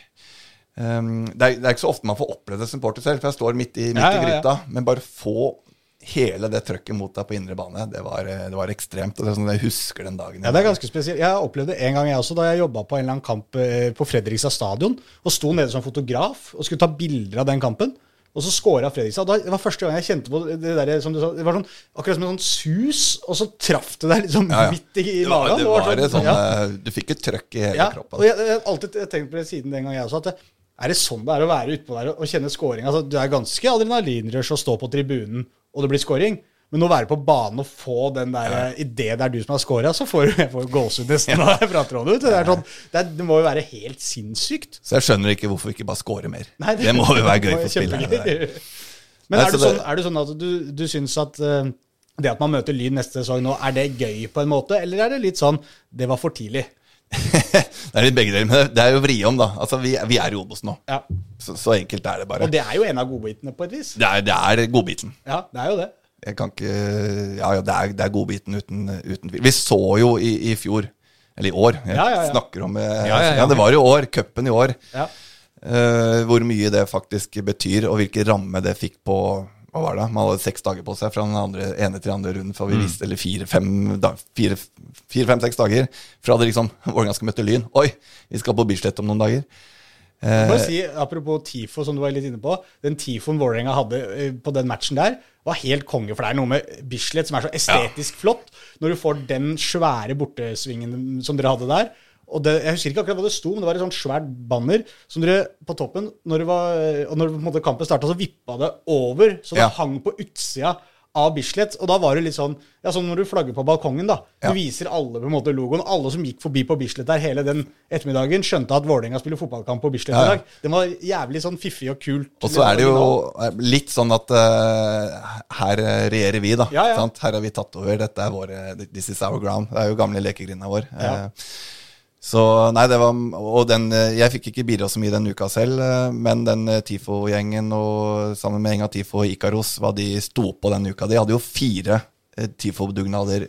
Um, det, er, det er ikke så ofte man får oppleve det som supporter selv, for jeg står midt i, midt Ja, ja, i ja. gryta. Men bare få hele det trøkket mot deg på indre bane, det var, eh, det var ekstremt. Og det er sånn, Jeg husker den dagen. Ja, det er ganske spesielt. Jeg opplevde det en gang jeg også, da jeg jobba på en eller annen kamp eh, på Fredrikstad stadion, og sto nede som fotograf og skulle ta bilder av den kampen. Og så scora Fredrikstad. Da, det var første gang jeg kjente på det der, som du sa, det var sånn, akkurat som en sånn sus, og så traff det deg liksom Ja, ja. midt i, i det var, det var et sånn, ja. eh, Du fikk et trøkk i hele Ja, kroppen. og jeg, jeg har alltid tenkt på det siden den gang jeg også, at det, er det sånn det er å være utpå der og kjenne scoring? Altså, du er ganske adrenalinrush å stå på tribunen, og det blir scoring. Men å være på banen og få den der ja. idet det er du som har scora, så får du jeg får gåsehud nesten når jeg prater om det. Det, er sånn, det, er, det må jo være helt sinnssykt. Så jeg skjønner ikke hvorfor vi ikke bare scorer mer. Nei, det, må jo være gøy for spillerne. det. Men er, så det sånn, er det sånn at du, du syns at uh, det at man møter Lyn neste sesong nå, er det gøy på en måte, eller er det litt sånn det var for tidlig? det er litt begge deler, men det er jo vri om, da. Altså, vi, vi er i Obos nå. Ja. Så, så enkelt er det bare. Og det er jo en av godbitene på et vis. Det er, det er godbiten. Ja, det er jo det. Jeg kan ikke Ja, ja, det er, det er godbiten uten, uten. Vi så jo i, i fjor, eller i år Jeg Ja, ja, ja. snakker om eh, Ja, det var i år. Cupen i år. Ja. eh, hvor mye det faktisk betyr, og hvilken ramme det fikk på hva var det? Man hadde seks dager på seg fra den andre, ene til den andre runden vi visste, eller fire-fem da, fire, fire, dager fra det liksom Vålerenga skal møte Lyn. Oi, vi skal på Bislett om noen dager. Eh, Bare si, Apropos TIFO, som du var litt inne på. Den TIFOen Vålerenga hadde eh, på den matchen der, var helt konge. For det er noe med Bislett som er så estetisk ja. flott. Når du får den svære bortesvingen som dere hadde der. Og det, Jeg husker ikke akkurat hva det sto, men det var et sånt svært banner som dere på toppen Når, det var, og når måte kampen starta, så vippa det over, så det ja. hang på utsida av Bislett. Og da var det litt sånn ja, sånn når du flagger på balkongen, da. Du viser alle på en måte logoen. Alle som gikk forbi på Bislett der hele den ettermiddagen, skjønte at Vålerenga spiller fotballkamp på Bislett i dag. Den var jævlig sånn fiffig og kult. Og så er det jo litt sånn at uh, her regjerer vi, da. Her har vi tatt over. Dette er våre This is our ground. Det er jo gamle lekegrinda vår. Uh, så nei, det var Og den Jeg fikk ikke bidra så mye den uka selv, eh, men den eh, TIFO-gjengen og sammen med Enga TIFO og Ikaros, hva de sto på den uka De hadde jo fire eh, TIFO-dugnader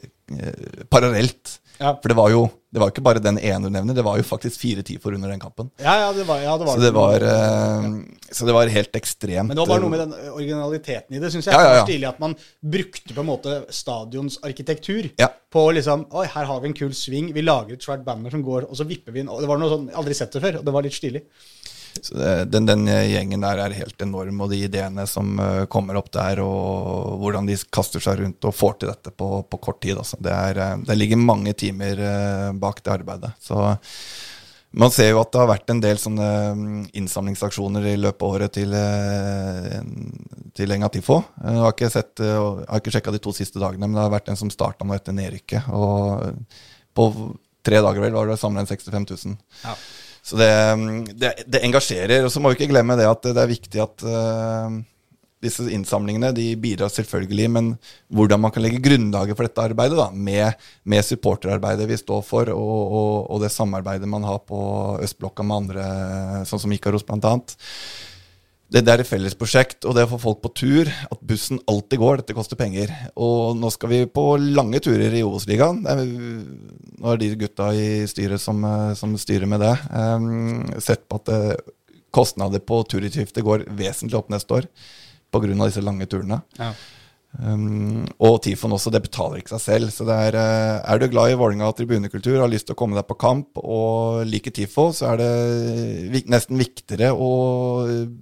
parallelt. Ja. For det var jo det var ikke bare den ene du nevner, det var jo faktisk fire TIFO under den kampen. Ja, ja, det var, ja, det var så, det var, uh, så det var helt ekstremt. Men det var bare noe med den originaliteten i det, syns jeg. Ja, ja, ja. Stilig at man brukte på en måte stadions arkitektur ja. på liksom Oi, her har vi en kul sving, vi lager et svært banner som går, og så vipper vi inn. Og det var noe sånn aldri sett det før, og det var litt stilig. Den, den, gjengen der er helt enorm, og de ideene som uh, kommer opp der, og hvordan de kaster seg rundt og får til dette på, på kort tid. Altså. Det, er, uh, det, ligger mange timer uh, bak det arbeidet. Så man ser jo at det har vært en del sånne mm, innsamlingsaksjoner i løpet av året til, til Engatifo. Jeg har ikke, sett, ikke sjekka de to siste dagene, men det har vært en som starta nå etter nedrykket. Og på tre dager vel var det samla inn 65 000. Ja. Så det, det, det, engasjerer. Og så må vi ikke glemme det at det er viktig at uh, disse innsamlingene de bidrar selvfølgelig, men hvordan man kan legge grunnlaget for dette arbeidet, da, med, med supporterarbeidet vi står for, og, og, og, det samarbeidet man har på østblokka med andre, sånn som Ikaros bl.a det, er et felles prosjekt, og det å få folk på tur, at bussen alltid går, dette koster penger. Og nå skal vi på lange turer i Obos-ligaen. Nå er de gutta i styret som, eh, som styrer med det, um, sett på at uh, kostnader på turutgifter går vesentlig opp neste år pga. disse lange turene. Ja. Um, og Tifon også, det betaler ikke seg selv. Så er, uh, er du glad i Vålerenga tribunekultur, har lyst til å komme deg på kamp og liker Tifo, så er det nesten viktigere å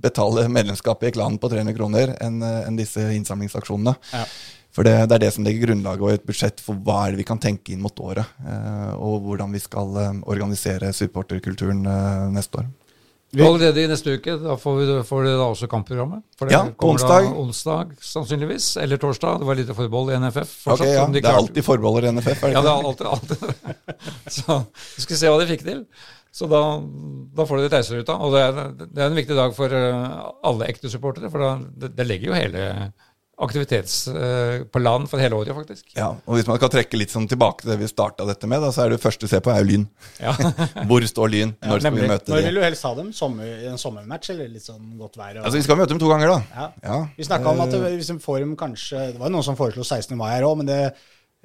betale medlemskapet i klanen på 300 kroner enn uh, en disse innsamlingsaksjonene. Ja. For det, det, er det som legger grunnlaget og et budsjett for hva er det vi kan tenke inn mot året. Uh, og hvordan vi skal organisere supporterkulturen neste år. Allerede i neste uke da får, vi, får dere da også kampprogrammet? For det ja, på onsdag. onsdag sannsynligvis, eller torsdag. Det var lite forbehold i NFF. Fortsatt, okay, ja. De det er alltid forbeholder i NFF, er det ikke? Ja, det er alltid, alltid. Så vi skal se hva de fikk til. Så da, da får dere reiseruta. Og det er, det er en viktig dag for eh, alle ekte supportere, for da, det, det legger jo hele aktivitets uh, på land for hele året, faktisk. Ja, og Hvis man kan trekke litt sånn tilbake til det vi starta dette med, da, så er det første du ser på, er jo Lyn. Ja. Hvor står Lyn? Når ja, skal vi møte dem? Når vil du helst ha dem? Sommer, en sommermatch eller litt sånn godt vær? Og... Altså, Vi skal møte dem to ganger, da. Ja. ja. Vi snakka om at hvis de får dem kanskje Det var noen som foreslo 16. mai her òg, men det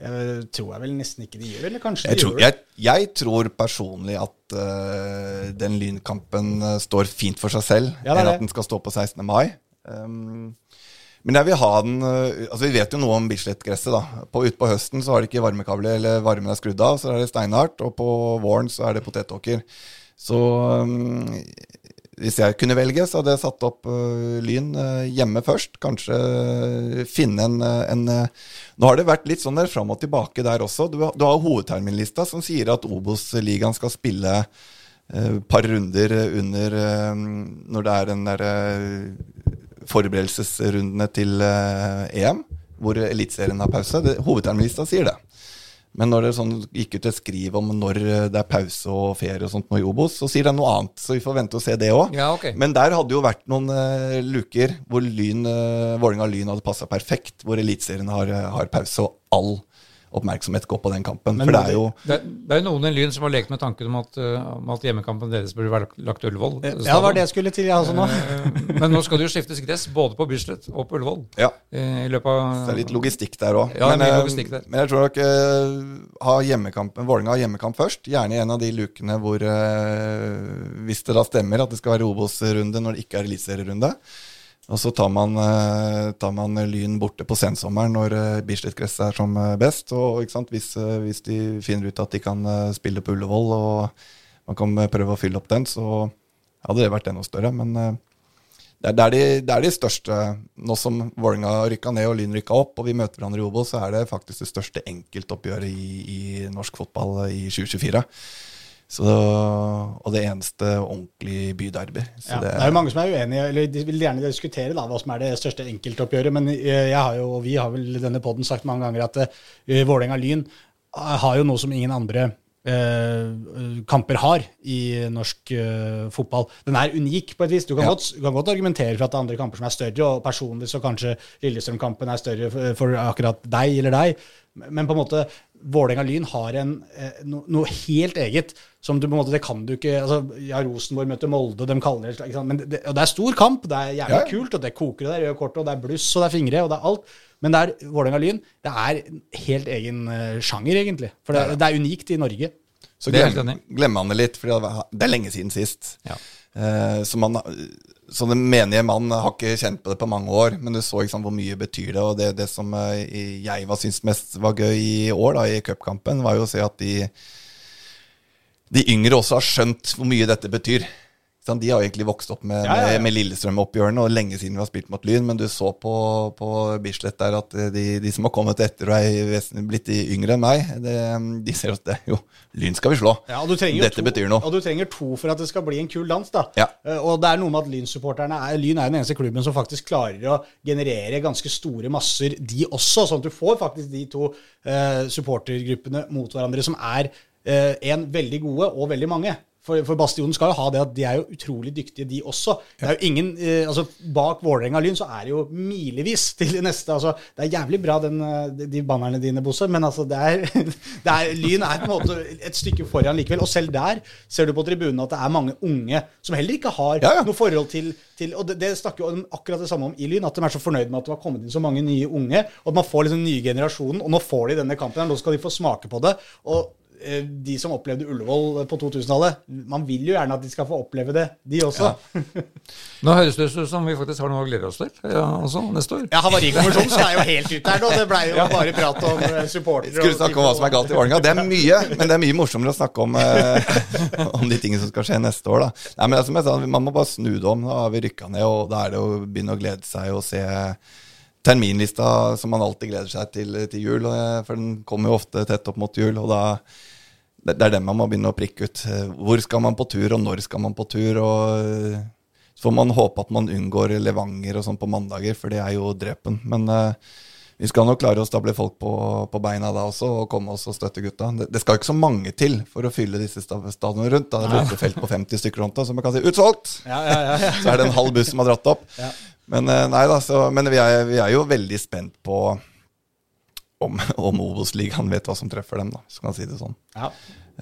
jeg tror jeg vel nesten ikke de gjør, eller kanskje jeg de tror, gjør det? Jeg, jeg, tror personlig at uh, den Lynkampen står fint for seg selv, ja, enn at den skal stå på 16. mai. Um, men jeg vil ha den eh, altså Vi vet jo noe om Bislett-gresset. da. På, Ute på høsten så har det ikke varmekabler, eller varmen er skrudd av, så er det steinhardt. Og på våren så er det potetåker. Så um, hvis jeg kunne velge, så hadde jeg satt opp uh, Lyn uh, hjemme først. Kanskje finne en, en Nå har det vært litt sånn der fram og tilbake der også. Du, du har hovedterminlista som sier at Obos-ligaen skal spille et par runder under når det er den derre forberedelsesrundene til uh, EM, hvor Eliteserien har pause. Hovedterminlista sier det. Men når det sånn, gikk ut et skriv om når det er pause og ferie og sånt nå i Obos, så sier det noe annet. Så vi får vente og se det òg. Ja, okay. Men der hadde jo vært noen uh, luker hvor Lyn, uh, Vålerenga Lyn hadde passa perfekt. Hvor Eliteserien har, har pause og all oppmerksomhet gå på den kampen. Men, for det er jo det, det er jo noen i Lyn som har lekt med tanken om at, uh, om at hjemmekampen deres burde være lagt Ullevål. Ja, det var det jeg skulle til, jeg også nå. Eh, men nå skal det jo skiftes gress både på Bislett og på Ullevål. Ja. I løpet av Så det er litt logistikk der òg. Ja, men, eh, logistikk der. men jeg tror nok uh, ha hjemmekampen, Vålerenga har hjemmekamp først. Gjerne i en av de lukene hvor, uh, hvis det da stemmer at det skal være Obos-runde når det ikke er eliteserierunde. Og så tar man, eh, tar man Lyn borte på sensommeren når uh, Bislett-gresset er som eh, best. Og hvis, hvis, de finner ut at de kan spille på Ullevål og man kan prøve å fylle opp den, så hadde det vært enda større. Men det er, det, er de, det, er de, største Nå som Vålerenga rykka ned og Lyn rykka opp, og vi møter hverandre i Obos, så er det faktisk det største enkeltoppgjøret i, i norsk fotball i 2024. Så, og det eneste ordentlig byderby. Ja, det, det, er jo mange som er uenige, eller de vil gjerne diskutere da, hva som er det største enkeltoppgjøret. Men eh, jeg har jo, og vi har vel i denne poden sagt mange ganger at uh, Vålerenga-Lyn har jo noe som ingen andre uh, kamper har i norsk uh, fotball. Den er unik på et vis. Du kan, ja. godt, du kan, godt, argumentere for at det er andre kamper som er større, og personlig så kanskje Lillestrøm-kampen er større for, for akkurat deg eller deg. Men på en måte, Vålerenga-Lyn har en, eh, no, noe helt eget. som du på en måte, Det kan du ikke altså, Ja, Rosenborg møter Molde, de kaller det men det, og det er stor kamp. Det er jævlig ja. kult, og det koker, og det er røde kort, og det er bluss, og det er fingre, og det er alt. Men det er Vålerenga-Lyn. Det er helt egen uh, sjanger, egentlig. For det, det, er unikt i Norge. Så glem, glemmer man det litt, for det er lenge siden sist. Ja. Uh, så man så den menige mann har ikke kjent på det på mange år, men du så sant, hvor mye betyr det. Og det, det som eh, jeg var syntes mest var gøy i år, da, i cupkampen, var jo å se at de, de yngre også har skjønt hvor mye dette betyr. De har egentlig vokst opp med, ja, ja, ja. med Lillestrøm-oppgjørene, og lenge siden vi har spilt mot Lyn. Men du så på, på Bislett der at de, de, som har kommet etter og er blitt yngre enn meg, det, de ser at det, jo, Lyn skal vi slå. Dette to, betyr noe. Og du trenger to for at det skal bli en kul dans. da. Uh, og det er noe med at Lyn-supporterne er, Lyn er den eneste klubben som faktisk klarer å generere ganske store masser, de også. Sånn at du får faktisk de to uh, supportergruppene mot hverandre, som er uh, en veldig gode og veldig mange. For, for, Bastionen skal jo ha det at de er jo utrolig dyktige, de også. Det er jo ingen, eh, altså Bak Vålerenga-Lyn så er det jo milevis til det neste. altså Det er jævlig bra, den, eh, de bannerne dine, Bosse, men altså det er, det er, Lyn er på en måte et stykke foran likevel. Og selv der ser du på tribunen at det er mange unge som heller ikke har ja, ja. noe forhold til, til Og det, det snakker jo akkurat det samme om i Lyn, at de er så fornøyd med at det har kommet inn så mange nye unge, og at man får liksom nye generasjonen. Og nå får de denne kampen, og nå skal de få smake på det. og de som opplevde Ullevål på 2000-tallet, man vil jo gjerne at de skal få oppleve det, de også. Ja. Nå høres det ut som vi faktisk har noe å glede oss til ja, også, neste år. Ja, Havarikommisjonen skal jo helt ut der nå. Det blei jo ja. bare prat om eh, supportere. Skulle snakke om hva som er galt i Vålerenga. Det er mye, men det er mye morsommere å snakke om, eh, om de tingene som skal skje neste år. Da. Nei, men som jeg sa, Man må bare snu det om. Da har vi rykka ned, og da er det å begynne å glede seg og se terminlista som man alltid gleder seg til til jul. For den kommer jo ofte tett opp mot jul. og da det, er det man må begynne å prikke ut. Hvor skal man på tur, og når skal man på tur? og Så får man håpe at man unngår Levanger og sånn på mandager, for det er jo drepen. Men uh, vi skal nok klare å stable folk på, på, beina da også, og komme oss og støtte gutta. Det, det skal ikke så mange til for å fylle disse stadionene rundt. Da det er et felt på 50 stykker rundt, så man kan si 'utsolgt'! Ja, ja, ja, så er det en halv buss som har dratt opp. Men, uh, da, så, men vi, er, vi er jo veldig spent på om, om Obos-ligaen vet hva som treffer dem, da, så kan si det sånn. Ja.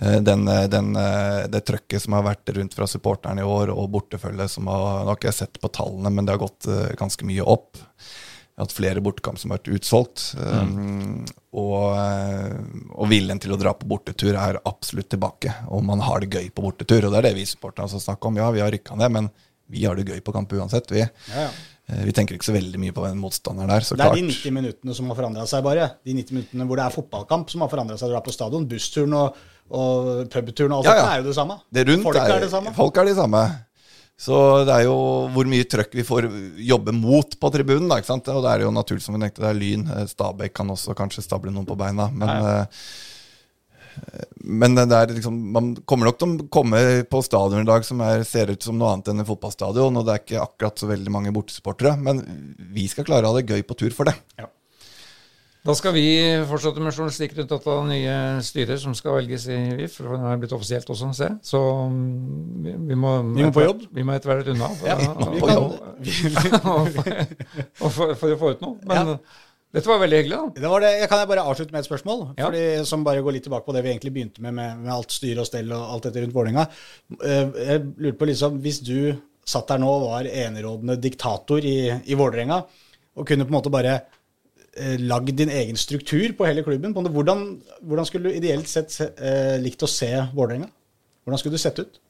Eh, den, eh, den, eh, det trøkket som har vært rundt fra supporterne i år, og bortefølget som har Nå har ikke jeg sett på tallene, men det har gått ganske mye opp. Jeg har hatt flere bortekamp som har vært utsolgt. Mm. Um, og, og, viljen til å dra på bortetur er absolutt tilbake. Og man har det gøy på bortetur. Og det er det vi supporterne snakker om. Ja, vi har rykka ned, men vi har det gøy på kamp uansett, vi. Ja, ja. Eh, vi tenker ikke så veldig mye på en motstander der. Så det er klart. de 90 minuttene som har forandra seg, bare. De 90 minuttene hvor det er fotballkamp som har forandra seg. Du er på stadion. Bussturen og, og pubturen og alt ja, ja. er jo det samme. Det folk er, er, det samme. Folk er de samme. Så det er jo hvor mye trøkk vi får jobbe mot på tribunen. Da, ikke sant? Og det er jo naturlig som vi tenkte det er Lyn. Eh, Stabæk kan også kanskje stable noen på beina. Men ja, uh, men liksom, man kommer nok til å komme på stadion i dag som er, ser ut som noe annet enn en fotballstadion. Og det er ikke akkurat så veldig mange bortesupportere. Men vi skal klare å ha det gøy på tur for det. Ja. Da skal vi fortsette med journalistikk rundt dette nye styret som skal velges i VIF. for Det er blitt offisielt også, se. Så vi, vi, må, vi må på jobb. Vi må etter hvert unna for, ja, for, for, å få ut noe. Men ja. Dette var veldig hyggelig. da. Det var det. Jeg kan jeg bare avslutte med et spørsmål? Ja. Fordi, som bare går litt tilbake på det vi egentlig begynte med, med, med alt styre og stell og alt dette rundt Vålerenga. Eh, jeg lurte på liksom, Hvis du satt der nå og var enerådende diktator i, i Vålerenga, og kunne på en måte bare eh, lagd din egen struktur på hele klubben, på hvordan, hvordan, skulle du ideelt sett eh, likt å se Vålerenga? Hvordan skulle du sett ut?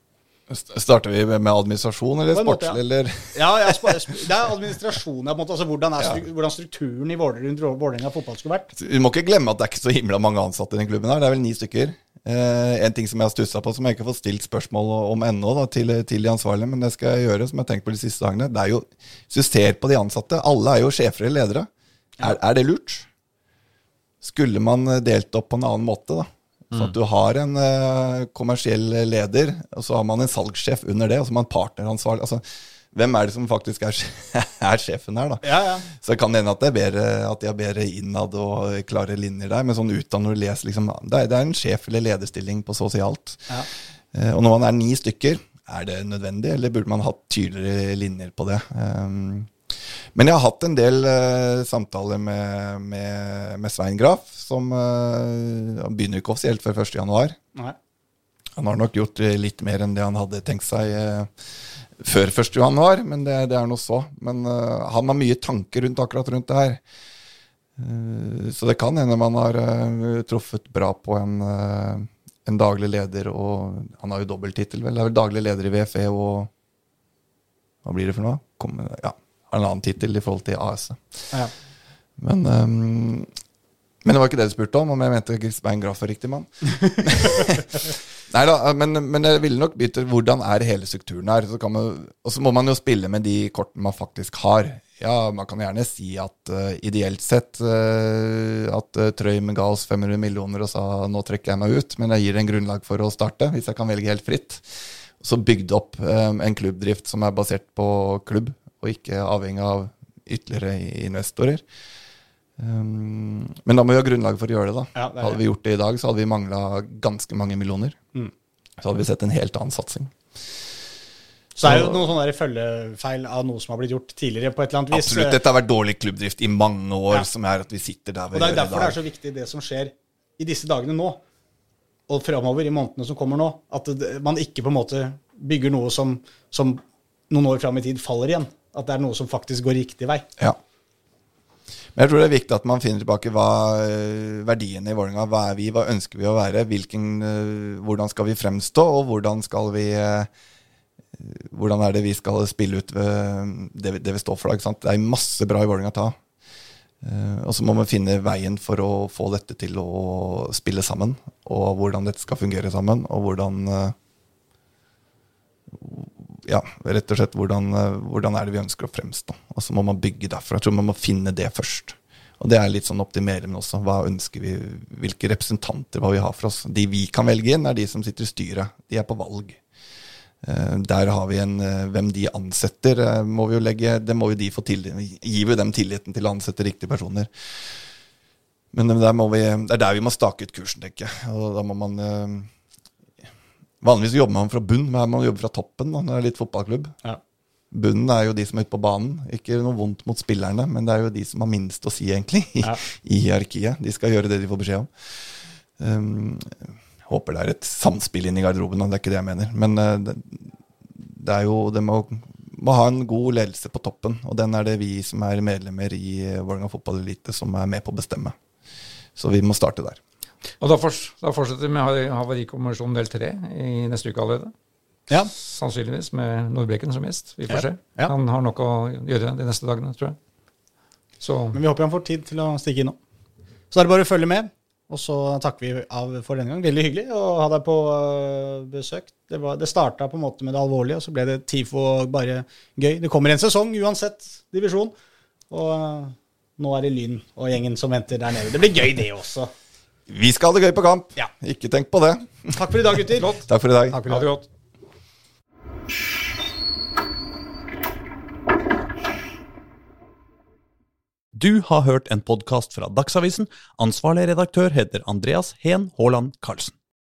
St- Starter vi med administrasjon eller sportslig, ja. eller? Ja, sp- Det er administrasjon. på en måte, altså hvordan, er stru, hvordan strukturen i Vålerenga fotball skulle vært. Vi må ikke glemme at det er ikke så himla mange ansatte i den klubben her. Det er vel ni stykker. Eh, en ting som jeg har stussa på, som jeg ikke har fått stilt spørsmål om ennå da, til, til de ansvarlige, men det skal jeg gjøre, som jeg har tenkt på de siste dagene. Det er jo, Hvis du ser på de ansatte, alle er jo sjefer eller ledere. Er, er det lurt? Skulle man delt opp på en annen måte, da? Så at du har en uh, kommersiell leder, og så har man en salgssjef under det, og så har man partneransvarlig. Altså, hvem er det som faktisk er, er sjefen her, da? Ja, ja. Så det kan hende at, det bedre, at de har bedre innad og klare linjer der, men sånn utad når du leser liksom, det, er, det er en sjef- eller lederstilling på sosialt. Ja. Eh, og når man er ni stykker, er det nødvendig, eller burde man hatt tydeligere linjer på det? Um, men jeg har hatt en del uh, samtaler med, med, med Svein Graff, som uh, han begynner ikke offisielt før 1. januar. Han har nok gjort eh, litt mer enn det han hadde tenkt seg uh, før 1. januar, men det, det er nå så. Men uh, han har mye tanker rundt akkurat rundt det her. Så det kan hende man har truffet bra på en, en daglig leder, og han har jo dobbelttittel, vel. Det er vel daglig leder i VFE og Hva blir det for noe? Kom, ja, en annen tittel i forhold til AS. Ja. Men, um, men det var ikke det du spurte om, om jeg mente Svein Graff var riktig mann. Nei da, men, men jeg ville nok bytte hvordan er hele strukturen her. Så kan man, og så må man jo spille med de kortene man faktisk har. Ja, man kan gjerne si at uh, ideelt sett uh, at uh, Trøim ga oss 500 millioner og sa nå trekker jeg meg ut, men jeg gir en grunnlag for å starte, hvis jeg kan velge helt fritt. Så bygde opp um, en klubbdrift som er basert på klubb, og ikke avhengig av ytterligere investorer. Um, men da må vi ha grunnlag for å gjøre det. da. Ja, det hadde vi gjort det i dag, så hadde vi mangla ganske mange millioner. Mm. Så hadde vi sett en helt annen satsing. Så det er jo noen sånne følgefeil av noe som har blitt gjort tidligere på et eller annet vis. Absolutt. Dette har vært dårlig klubbdrift i mange år, Ja. som er at vi sitter der Og vi det er derfor det er så viktig det som skjer i disse dagene nå, og framover i månedene som kommer nå. At man ikke på en måte bygger noe som, som noen år fram i tid faller igjen. At det er noe som faktisk går riktig vei. Ja. Men jeg tror det er viktig at man finner tilbake hva øh, verdiene i Vålerenga Hva er vi, hva ønsker vi å være? Hvilken, øh, hvordan skal vi fremstå, og hvordan skal vi øh, Hvordan er det vi skal spille ut det, vi- det vi står for? da? Det er masse bra i Vålerenga å ta. Eh, og så må man finne veien for å få dette til å spille sammen, og hvordan dette skal fungere sammen, og hvordan eh, ja, rett og slett hvordan, eh, hvordan er det vi ønsker å fremstå. Og så må man bygge derfra. Jeg tror man må finne det først. Og det er litt sånn optimerende også. Hva ønsker vi, hvilke representanter hva vi har for oss. De vi kan velge inn, er de som sitter i styret. De er på valg. Eh, Der har vi en eh, Hvem de ansetter, må vi jo legge Det må jo de få tillit Gir vi dem tilliten til å ansette riktige personer. Men vi, det er der vi må stake ut kursen, tenker jeg. Og da må man Vanligvis jobber man fra bunn, men her må man jobbe fra toppen da, når det er litt fotballklubb. Ja. Bunnen er jo de som er ute på banen. Ikke noe vondt mot spillerne, men det er jo de som har minst å si, egentlig, i, Ja. i hierarkiet. De skal gjøre det de får beskjed om. Um, håper det er et samspill inn i garderoben, da. det er ikke det jeg mener. Men uh, det, det er jo Det må, må ha en god ledelse på toppen, og den er det vi som er medlemmer i Vålerenga fotballelite, som er med på å bestemme. Så vi må starte der. Og da, fortsetter vi med hav- Havarikommisjon del tre i neste uke allerede. Ja. Sannsynligvis med Nordbrekken som gjest. Vi får Ja. se. Ja. Han har nok å gjøre de neste dagene, tror jeg. Så Men vi håper han får tid til å stikke innom. Så er det bare å følge med. Og så takker vi av for denne gang. Veldig hyggelig å ha deg på øh, besøk. Det, var- det starta på en måte med det alvorlige, og så ble det TIFO og bare gøy. Det kommer en sesong uansett divisjon. Og øh, nå er det Lyn og gjengen som venter der nede. Det blir gøy, det også. Vi skal ha det gøy på kamp! Ja. Ikke tenk på det. Takk for i dag, gutter. Takk for i dag. Takk for i ha det godt. Du har hørt en podkast fra Dagsavisen. Ansvarlig redaktør heter Andreas Heen Haaland Karlsen.